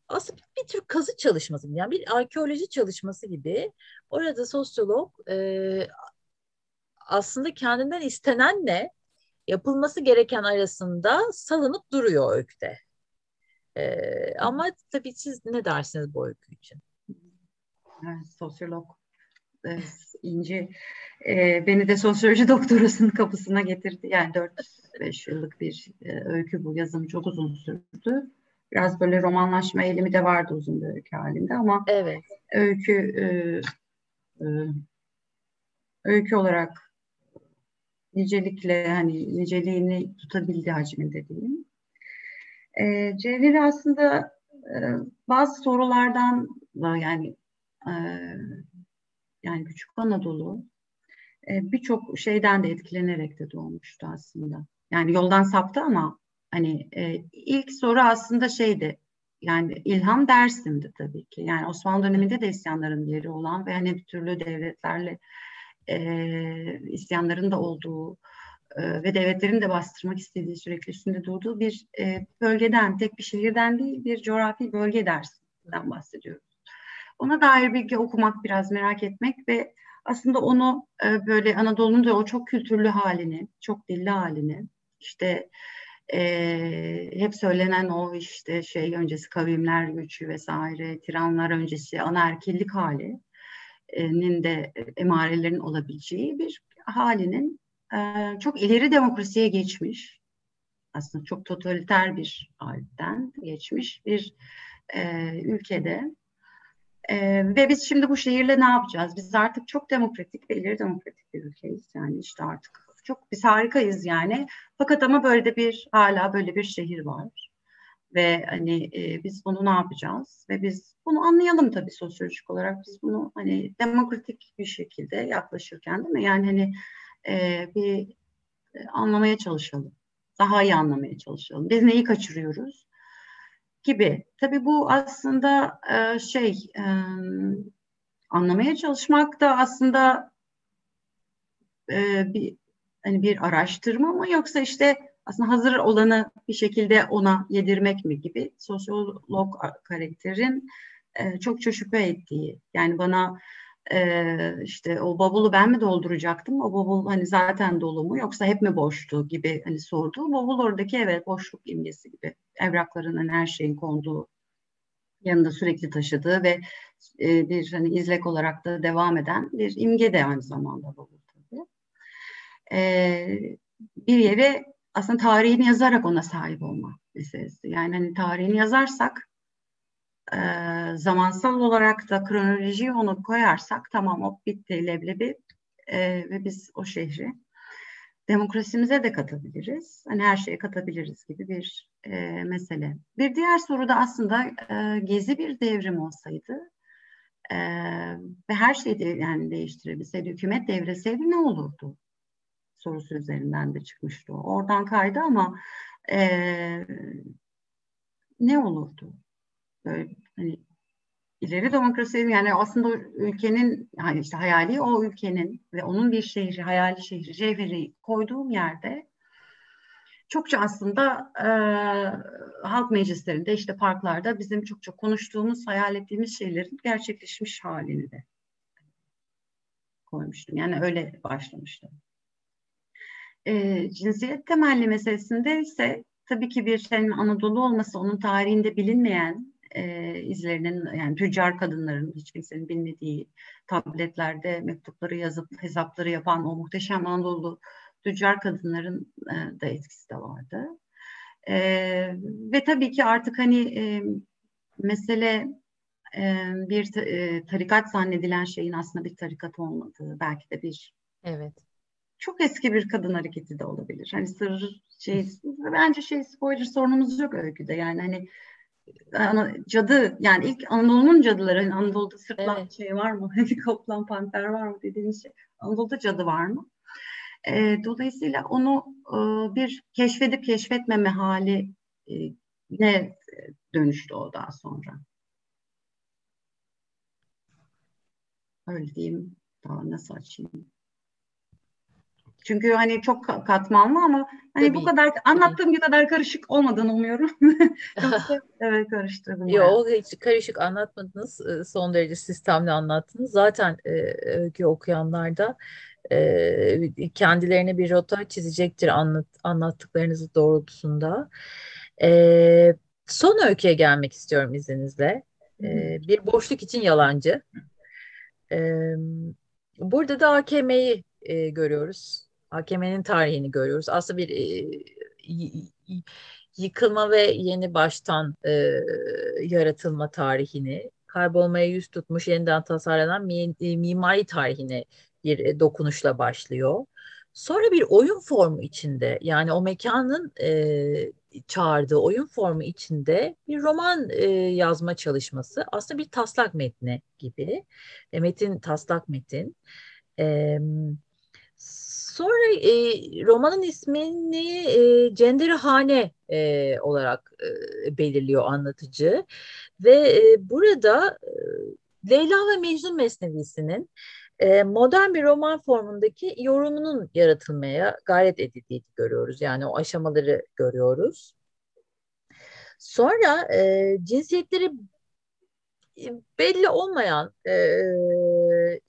aslında bir, tür kazı çalışması yani bir arkeoloji çalışması gibi orada sosyolog e, aslında kendinden istenenle yapılması gereken arasında salınıp duruyor öyküde. E, ama tabii siz ne dersiniz bu öykü için? Evet, sosyolog İnci e, beni de sosyoloji doktorasının kapısına getirdi. Yani 4-5 yıllık bir e, öykü bu. Yazım çok uzun sürdü. Biraz böyle romanlaşma eğilimi de vardı uzun bir öykü halinde ama evet. öykü e, e, öykü olarak nicelikle hani niceliğini tutabildi hacminde diyeyim. E, Cevheri aslında e, bazı sorulardan yani e, yani Küçük Anadolu e, birçok şeyden de etkilenerek de doğmuştu aslında. Yani yoldan saptı ama hani e, ilk soru aslında şeydi yani ilham Dersim'di tabii ki. Yani Osmanlı döneminde de isyanların yeri olan ve hani türlü devletlerle e, isyanların da olduğu e, ve devletlerin de bastırmak istediği sürekli üstünde durduğu bir e, bölgeden, tek bir şehirden değil bir coğrafi bölge dersinden bahsediyoruz. Ona dair bilgi okumak, biraz merak etmek ve aslında onu e, böyle Anadolu'nun da o çok kültürlü halini, çok dilli halini, işte e, hep söylenen o işte şey öncesi kavimler göçü vesaire, tiranlar öncesi anaerkillik halinin de emarelerin olabileceği bir halinin e, çok ileri demokrasiye geçmiş, aslında çok totaliter bir halden geçmiş bir e, ülkede ee, ve biz şimdi bu şehirle ne yapacağız? Biz artık çok demokratik ve ileri demokratik bir ülkeyiz. Yani işte artık çok biz harikayız yani. Fakat ama böyle de bir hala böyle bir şehir var. Ve hani e, biz bunu ne yapacağız? Ve biz bunu anlayalım tabii sosyolojik olarak. Biz bunu hani demokratik bir şekilde yaklaşırken değil mi? Yani hani e, bir e, anlamaya çalışalım. Daha iyi anlamaya çalışalım. Biz neyi kaçırıyoruz? Gibi. Tabii bu aslında e, şey e, anlamaya çalışmak da aslında e, bir hani bir araştırma mı yoksa işte aslında hazır olanı bir şekilde ona yedirmek mi gibi sosyolog karakterin e, çokça şüphe ettiği. Yani bana e, işte o bavulu ben mi dolduracaktım? O bavul hani zaten dolu mu yoksa hep mi boştu gibi hani sordu. Bavul oradaki evet boşluk imgesi gibi. Evrakların hani her şeyin konduğu yanında sürekli taşıdığı ve e, bir hani izlek olarak da devam eden bir imge de aynı zamanda bavul tabii. E, bir yere aslında tarihini yazarak ona sahip olma meselesi. Yani hani tarihini yazarsak e, zamansal olarak da kronolojiyi onu koyarsak tamam o bitti leblebi e, ve biz o şehri demokrasimize de katabiliriz. Hani her şeye katabiliriz gibi bir e, mesele. Bir diğer soru da aslında e, gezi bir devrim olsaydı e, ve her şeyi de, yani değiştirebilseydi, hükümet devreseydi ne olurdu? Sorusu üzerinden de çıkmıştı. Oradan kaydı ama e, ne olurdu? Böyle hani ileri demokrasi yani aslında ülkenin yani işte hayali o ülkenin ve onun bir şehri, hayali şehri, cevheri koyduğum yerde çokça aslında e, halk meclislerinde işte parklarda bizim çok çok konuştuğumuz, hayal ettiğimiz şeylerin gerçekleşmiş halini de koymuştum. Yani öyle başlamıştım. E, cinsiyet temelli meselesinde ise tabii ki bir şeyin Anadolu olması, onun tarihinde bilinmeyen e, izlerinin yani tüccar kadınların hiç kimsenin bilmediği tabletlerde mektupları yazıp hesapları yapan o muhteşem Anadolu tüccar kadınların e, da etkisi de vardı. E, ve tabii ki artık hani e, mesele e, bir e, tarikat zannedilen şeyin aslında bir tarikat olmadığı, belki de bir evet çok eski bir kadın hareketi de olabilir. Hani sır şey bence şey spoiler sorunumuz yok öyküde. Yani hani cadı yani ilk Anadolu'nun cadıları hani Anadolu'da sırtlan evet. şey var mı? Bir kaplan panter var mı dediğimiz şey. Anadolu'da cadı var mı? E, dolayısıyla onu e, bir keşfedip keşfetmeme hali e, ne dönüştü o daha sonra. Öyle diyeyim. Daha nasıl açayım? Çünkü hani çok katmanlı ama hani Tabii. bu kadar anlattığım gibi kadar karışık olmadığını umuyorum. evet karıştırdım. Yok hiç karışık anlatmadınız. Son derece sistemli anlattınız. Zaten e, öykü okuyanlar da e, kendilerine bir rota çizecektir anlat, anlattıklarınızı doğrultusunda. E, son öyküye gelmek istiyorum izninizle. E, bir boşluk için yalancı. E, burada da AKM'yi e, görüyoruz. AKM'nin tarihini görüyoruz. Aslında bir e, yıkılma ve yeni baştan e, yaratılma tarihini, kaybolmaya yüz tutmuş yeniden tasarlanan mi, e, mimari tarihine bir e, dokunuşla başlıyor. Sonra bir oyun formu içinde yani o mekanın e, çağırdığı oyun formu içinde bir roman e, yazma çalışması aslında bir taslak metni gibi. E, metin taslak metin. E, Sonra e, romanın ismini e, Cenderehane e, olarak e, belirliyor anlatıcı ve e, burada e, Leyla ve Mecnun Mesnevisi'nin modern bir roman formundaki yorumunun yaratılmaya gayret edildiğini görüyoruz. Yani o aşamaları görüyoruz. Sonra e, cinsiyetleri belli olmayan e,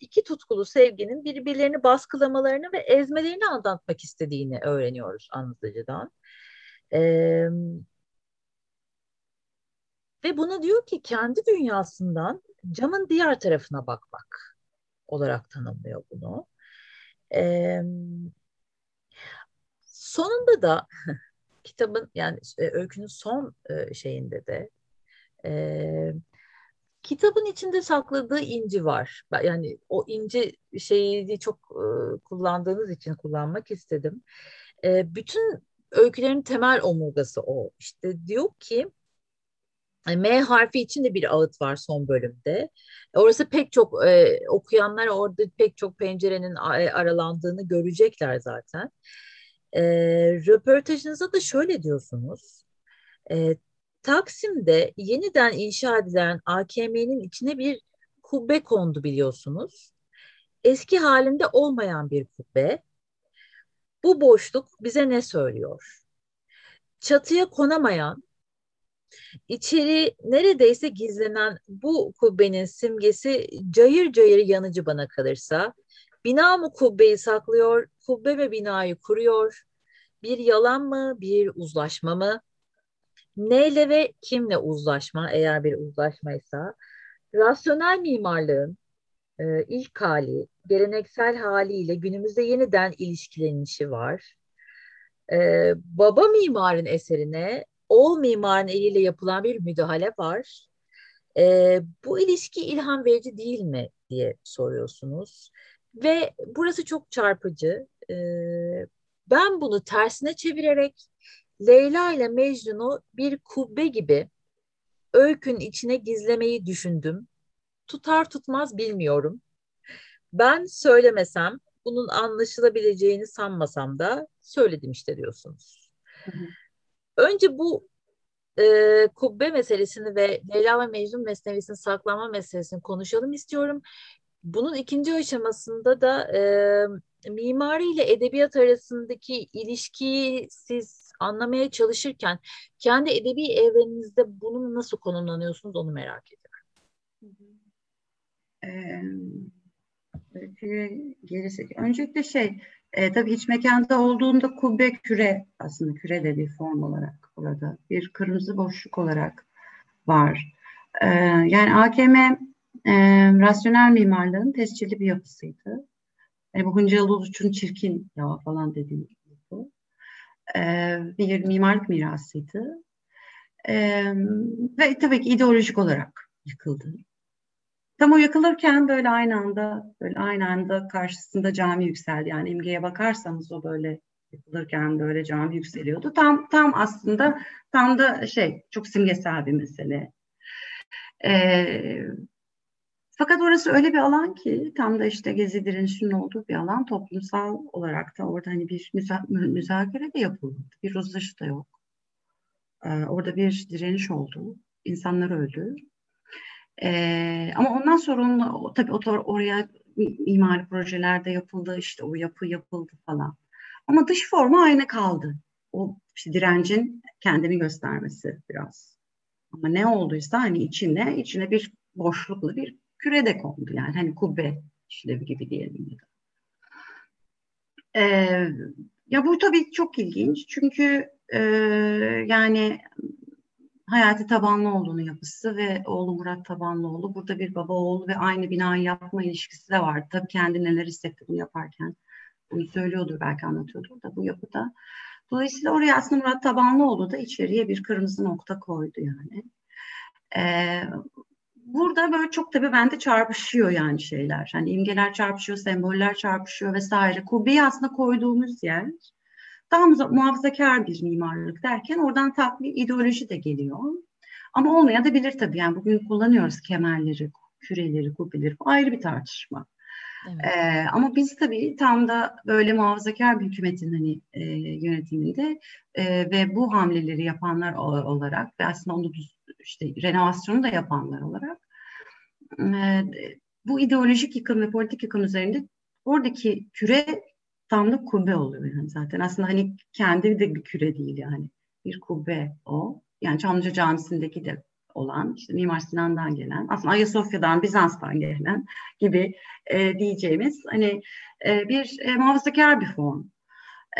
iki tutkulu sevginin birbirlerini baskılamalarını ve ezmelerini anlatmak istediğini öğreniyoruz anlatıcıdan. E, ve bunu diyor ki kendi dünyasından camın diğer tarafına bakmak olarak tanımlıyor bunu. E, sonunda da kitabın yani öykünün son şeyinde de e, kitabın içinde sakladığı inci var. Yani o inci şeyi çok e, kullandığınız için kullanmak istedim. E, bütün öykülerin temel omurgası o. İşte diyor ki M harfi için de bir ağıt var son bölümde. Orası pek çok e, okuyanlar orada pek çok pencerenin aralandığını görecekler zaten. E, röportajınızda da şöyle diyorsunuz. E, Taksim'de yeniden inşa edilen AKM'nin içine bir kubbe kondu biliyorsunuz. Eski halinde olmayan bir kubbe. Bu boşluk bize ne söylüyor? Çatıya konamayan, içeri neredeyse gizlenen bu kubbenin simgesi cayır cayır yanıcı bana kalırsa, bina mı kubbeyi saklıyor, kubbe mi binayı kuruyor, bir yalan mı, bir uzlaşma mı? Neyle ve kimle uzlaşma eğer bir uzlaşmaysa? Rasyonel mimarlığın e, ilk hali, geleneksel haliyle günümüzde yeniden ilişkilenişi var. E, baba mimarın eserine oğul mimarın eliyle yapılan bir müdahale var. E, bu ilişki ilham verici değil mi diye soruyorsunuz. Ve burası çok çarpıcı. E, ben bunu tersine çevirerek Leyla ile Mecnun'u bir kubbe gibi öykün içine gizlemeyi düşündüm. Tutar tutmaz bilmiyorum. Ben söylemesem, bunun anlaşılabileceğini sanmasam da söyledim işte diyorsunuz. Hı hı. Önce bu e, kubbe meselesini ve Leyla ve Mecnun mesnevisinin saklanma meselesini konuşalım istiyorum. Bunun ikinci aşamasında da e, mimari ile edebiyat arasındaki ilişkiyi siz anlamaya çalışırken kendi edebi evreninizde bunu nasıl konumlanıyorsunuz onu merak ediyorum. Ee, gerisi. Öncelikle şey, e, tabii iç mekanda olduğunda kubbe küre aslında küre de bir form olarak burada bir kırmızı boşluk olarak var. E, yani AKM e, rasyonel mimarlığın tescilli bir yapısıydı. Yani bu Hıncalı Uluç'un çirkin ya falan dediğim. E, bir mimarlık mirasıydı. E, ve tabii ki ideolojik olarak yıkıldı. Tam o yakılırken böyle aynı anda böyle aynı anda karşısında cami yükseldi. Yani imgeye bakarsanız o böyle yapılırken böyle cami yükseliyordu. Tam tam aslında tam da şey çok simgesel bir mesele. Ee, fakat orası öyle bir alan ki tam da işte gezi direnişinin olduğu bir alan toplumsal olarak da orada hani bir müza müzakere de yapıldı. Bir uzlaşı da yok. Ee, orada bir direniş oldu. İnsanlar öldü. Ee, ama ondan sonra onun, tabii o, oraya mimari projelerde yapıldı, işte o yapı yapıldı falan. Ama dış formu aynı kaldı. O işte direncin kendini göstermesi biraz. Ama ne olduysa hani içine, içine bir boşluklu bir küre de kondu yani hani kubbe işlevi gibi diyelim. Ee, ya bu tabii çok ilginç çünkü e, yani Hayati Tabanlıoğlu'nun yapısı ve oğlu Murat Tabanlıoğlu. Burada bir baba oğul ve aynı binayı yapma ilişkisi de var. Tabii kendi neler hissetti bunu yaparken. Bunu söylüyordur belki anlatıyordur da bu yapıda. Dolayısıyla oraya aslında Murat Tabanlıoğlu da içeriye bir kırmızı nokta koydu yani. Ee, burada böyle çok tabii bende çarpışıyor yani şeyler. Hani imgeler çarpışıyor, semboller çarpışıyor vesaire. Kubbeyi aslında koyduğumuz yer daha muhafazakar bir mimarlık derken oradan bir ideoloji de geliyor. Ama olmaya da bilir tabii. Yani bugün kullanıyoruz kemerleri, küreleri, kubbeleri. Bu ayrı bir tartışma. Evet. Ee, ama biz tabii tam da böyle muhafazakar bir hükümetin hani e, yönetiminde e, ve bu hamleleri yapanlar olarak ve aslında onu işte renovasyonu da yapanlar olarak bu ideolojik yıkım ve politik yıkım üzerinde oradaki küre Tamlık kubbe oluyor yani zaten. Aslında hani kendi de bir küre değil yani. Bir kubbe o. Yani Çamlıca Camisi'ndeki de olan, işte Mimar Sinan'dan gelen, aslında Ayasofya'dan, Bizans'tan gelen gibi e, diyeceğimiz hani e, bir e, muhafazakar bir form.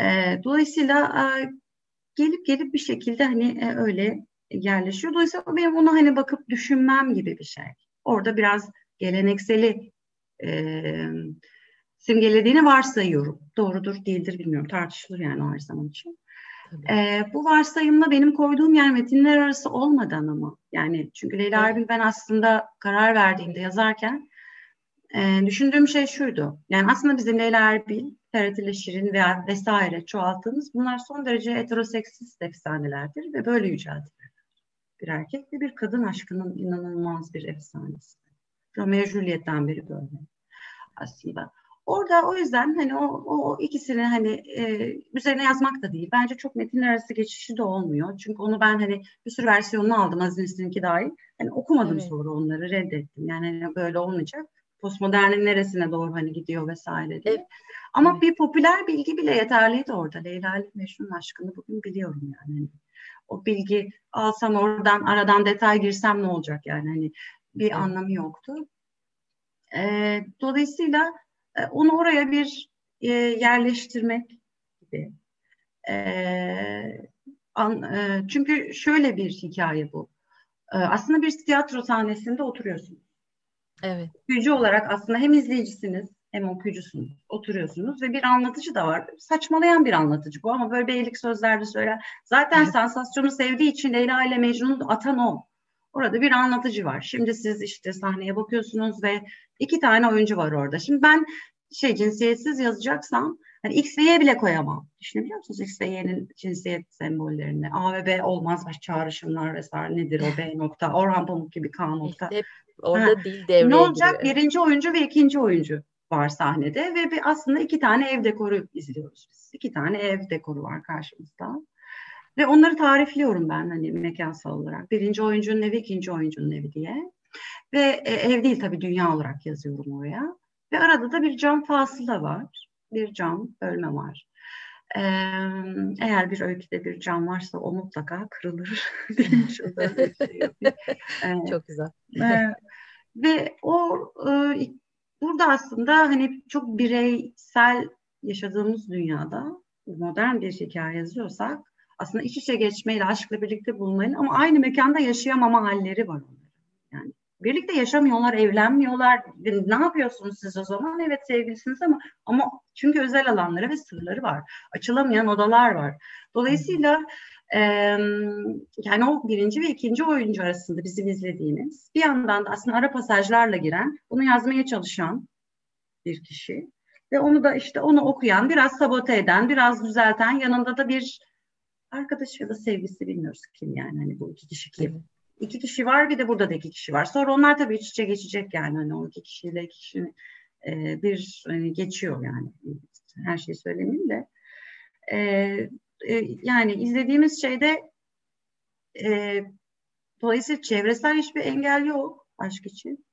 E, dolayısıyla e, gelip gelip bir şekilde hani e, öyle yerleşiyor. Dolayısıyla benim bunu hani bakıp düşünmem gibi bir şey. Orada biraz gelenekseli e, simgelediğini varsayıyorum. Doğrudur değildir bilmiyorum. Tartışılır yani o her zaman için. Ee, bu varsayımla benim koyduğum yer metinler arası olmadan ama yani çünkü Leyla Erbil ben aslında karar verdiğimde yazarken e, düşündüğüm şey şuydu. Yani aslında bizim Leyla Erbil, Ferhat ile Şirin veya vesaire çoğalttığımız bunlar son derece heteroseksist efsanelerdir ve böyle yüceltilir. Bir erkek ve bir kadın aşkının inanılmaz bir efsanesi. Romeo Juliet'ten beri böyle aslında. Orada o yüzden hani o, o ikisini hani e, üzerine yazmak da değil. Bence çok metinler arası geçişi de olmuyor. Çünkü onu ben hani bir sürü versiyonunu aldım Aziz Nesin'inki dahil. Hani okumadım evet. sonra onları reddettim. Yani hani böyle olmayacak. postmodernin neresine doğru hani gidiyor vesaire diye. Evet. Ama Evet. bir popüler bilgi bile yeterliydi orada. Leyla ile Mecnun'un aşkını bugün biliyorum yani. O bilgi alsam oradan aradan detay girsem ne olacak yani hani bir Evet. anlamı yoktu. E, dolayısıyla e, onu oraya bir e, yerleştirmek gibi. E, an, e, çünkü şöyle bir hikaye bu. E, aslında bir tiyatro sahnesinde oturuyorsunuz. Evet. Okuyucu olarak aslında hem izleyicisiniz hem okuyucusunuz. Oturuyorsunuz ve bir anlatıcı da var. Saçmalayan bir anlatıcı bu ama böyle beylik sözlerde söyler. Zaten sansasyonu sevdiği için Leyla ile Mecnun'u atan o. Orada bir anlatıcı var. Şimdi siz işte sahneye bakıyorsunuz ve iki tane oyuncu var orada. Şimdi ben şey cinsiyetsiz yazacaksam hani X ve Y bile koyamam. Düşünebiliyor musunuz X ve Y'nin cinsiyet sembollerini? A ve B olmaz baş çağrışımlar vesaire nedir o B nokta? Orhan Pamuk gibi K nokta. İşte orada dil devreye Ne olacak? giriyor. Birinci oyuncu ve ikinci oyuncu var sahnede ve aslında iki tane ev dekoru izliyoruz biz. İki tane ev dekoru var karşımızda. Ve onları tarifliyorum ben hani mekansal olarak. Birinci oyuncunun evi, ikinci oyuncunun evi diye. Ve e, ev değil tabii dünya olarak yazıyorum oraya. Ve arada da bir cam fasıla var. Bir cam bölme var. Ee, eğer bir öyküde bir cam varsa o mutlaka kırılır. Ee, Çok güzel. ee, ve o e, burada aslında hani çok bireysel yaşadığımız dünyada modern bir hikaye yazıyorsak aslında iç içe geçmeyle, aşkla birlikte bulmayın ama aynı mekanda yaşayamama halleri var. Yani birlikte yaşamıyorlar, evlenmiyorlar. Ne yapıyorsunuz siz o zaman? Evet sevgilisiniz ama ama çünkü özel alanları ve sırları var. Açılamayan odalar var. Dolayısıyla e, yani o birinci ve ikinci oyuncu arasında bizim izlediğimiz bir yandan da aslında ara pasajlarla giren, bunu yazmaya çalışan bir kişi ve onu da işte onu okuyan, biraz sabote eden, biraz düzelten, yanında da bir arkadaş ya da sevgisi bilmiyoruz kim yani hani bu iki kişi kim. İki kişi var bir de burada da iki kişi var. Sonra onlar tabii iç içe geçecek yani hani o iki kişiyle iki kişinin e, bir hani geçiyor yani her şeyi söylemeyeyim de. E, e, yani izlediğimiz şeyde e, dolayısıyla çevresel hiçbir engel yok aşk için.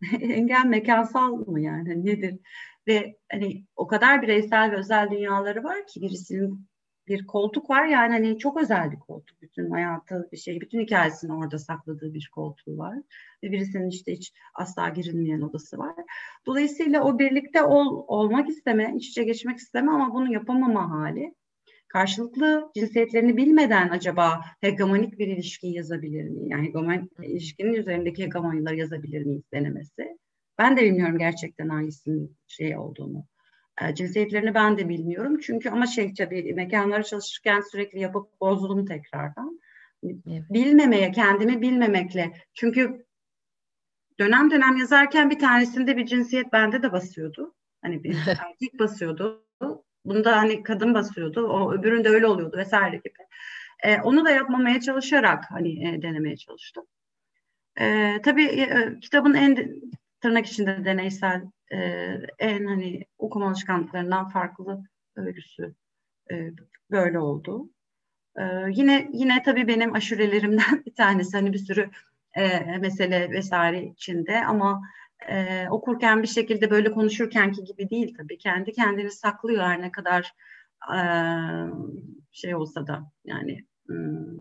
engel mekansal mı yani nedir? Ve hani o kadar bireysel ve özel dünyaları var ki birisinin bir koltuk var yani hani çok özel bir koltuk. Bütün hayatı bir şey, bütün hikayesini orada sakladığı bir koltuğu var. Ve birisinin işte hiç asla girilmeyen odası var. Dolayısıyla o birlikte ol, olmak isteme, iç içe geçmek isteme ama bunu yapamama hali. Karşılıklı cinsiyetlerini bilmeden acaba hegemonik bir ilişkiyi yazabilir mi? Yani hegemonik ilişkinin üzerindeki hegemonileri yazabilir miyiz denemesi. Ben de bilmiyorum gerçekten hangisinin şey olduğunu. E, cinsiyetlerini ben de bilmiyorum. Çünkü ama şey tabii mekanlara çalışırken sürekli yapıp bozdum tekrardan. Evet. Bilmemeye, kendimi bilmemekle. Çünkü dönem dönem yazarken bir tanesinde bir cinsiyet bende de basıyordu. Hani bir erkek basıyordu. Bunda hani kadın basıyordu. O öbüründe öyle oluyordu vesaire gibi. E, onu da yapmamaya çalışarak hani e, denemeye çalıştım. E, tabii e, kitabın en tırnak içinde deneysel e, en hani okuma alışkanlıklarından farklı öyküsü e, böyle oldu. E, yine yine tabii benim aşurelerimden bir tanesi hani bir sürü e, mesele vesaire içinde ama e, okurken bir şekilde böyle konuşurkenki gibi değil tabii kendi kendini saklıyor her ne kadar e, şey olsa da yani hmm,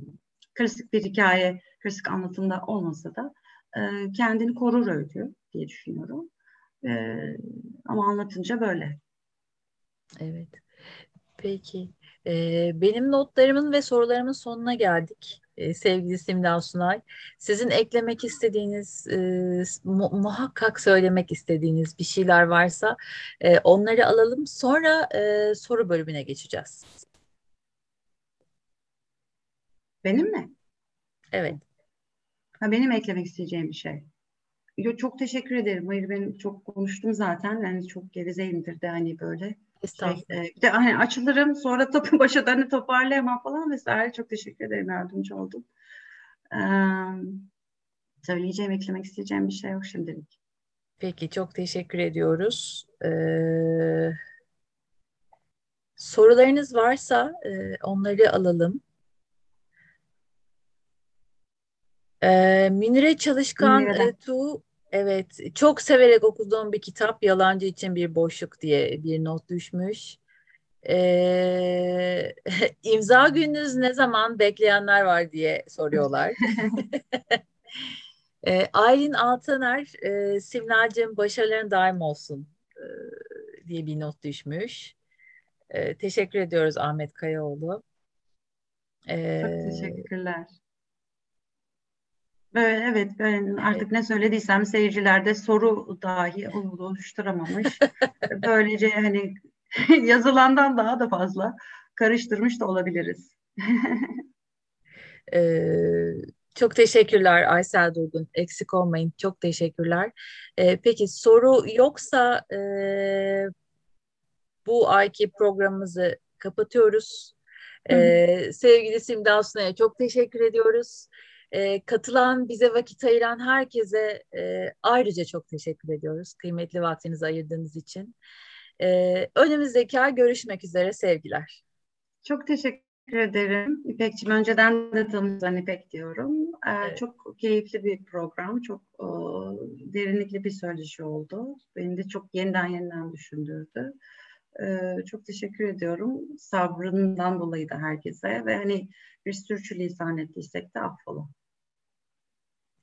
klasik bir hikaye klasik anlatımda olmasa da e, kendini korur öykü diye düşünüyorum. Ee, ama anlatınca böyle. Evet. Peki. Ee, benim notlarımın ve sorularımın sonuna geldik. Ee, sevgili Simla Sunay. Sizin eklemek istediğiniz, e, mu muhakkak söylemek istediğiniz bir şeyler varsa e, onları alalım. Sonra e, soru bölümüne geçeceğiz. Benim mi? Evet. Ha, benim eklemek isteyeceğim bir şey. Yo, çok teşekkür ederim. Hayır ben çok konuştum zaten. Yani çok gevezeyimdir de hani böyle. Şey, e, bir de hani açılırım sonra topu başa hani toparlayamam falan vesaire. Çok teşekkür ederim yardımcı oldum. Ee, söyleyeceğim, eklemek isteyeceğim bir şey yok şimdilik. Peki çok teşekkür ediyoruz. Ee, sorularınız varsa e, onları alalım. Ee, Münire Çalışkan Münir'den. e, Tu Evet, çok severek okuduğum bir kitap Yalancı için bir boşluk diye bir not düşmüş. Ee, imza gününüz ne zaman bekleyenler var diye soruyorlar. ee, Aylin Altaner, e, Simlacığım başarıların daim olsun e, diye bir not düşmüş. E, teşekkür ediyoruz Ahmet Kayaoğlu. Ee, Çok teşekkürler. Evet ben artık ne söylediysem seyircilerde soru dahi oluşturamamış. Böylece hani yazılandan daha da fazla karıştırmış da olabiliriz. ee, çok teşekkürler Aysel Durgun. Eksik olmayın. Çok teşekkürler. Ee, peki soru yoksa e, bu ayki programımızı kapatıyoruz. Ee, sevgili Simge Aslı'ya çok teşekkür ediyoruz. Ee, katılan, bize vakit ayıran herkese e, ayrıca çok teşekkür ediyoruz. Kıymetli vaktinizi ayırdığınız için. Ee, önümüzdeki ay görüşmek üzere sevgiler. Çok teşekkür ederim. İpek'ciğim önceden de tanıştan İpek diyorum. Ee, evet. Çok keyifli bir program, çok e, derinlikli bir söyleşi oldu. Beni de çok yeniden yeniden düşündürdü. Ee, çok teşekkür ediyorum. Sabrından dolayı da herkese ve hani bir sürçülisan ettiysek de affola.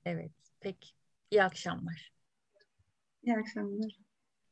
Evet, peki. İyi akşamlar. İyi akşamlar.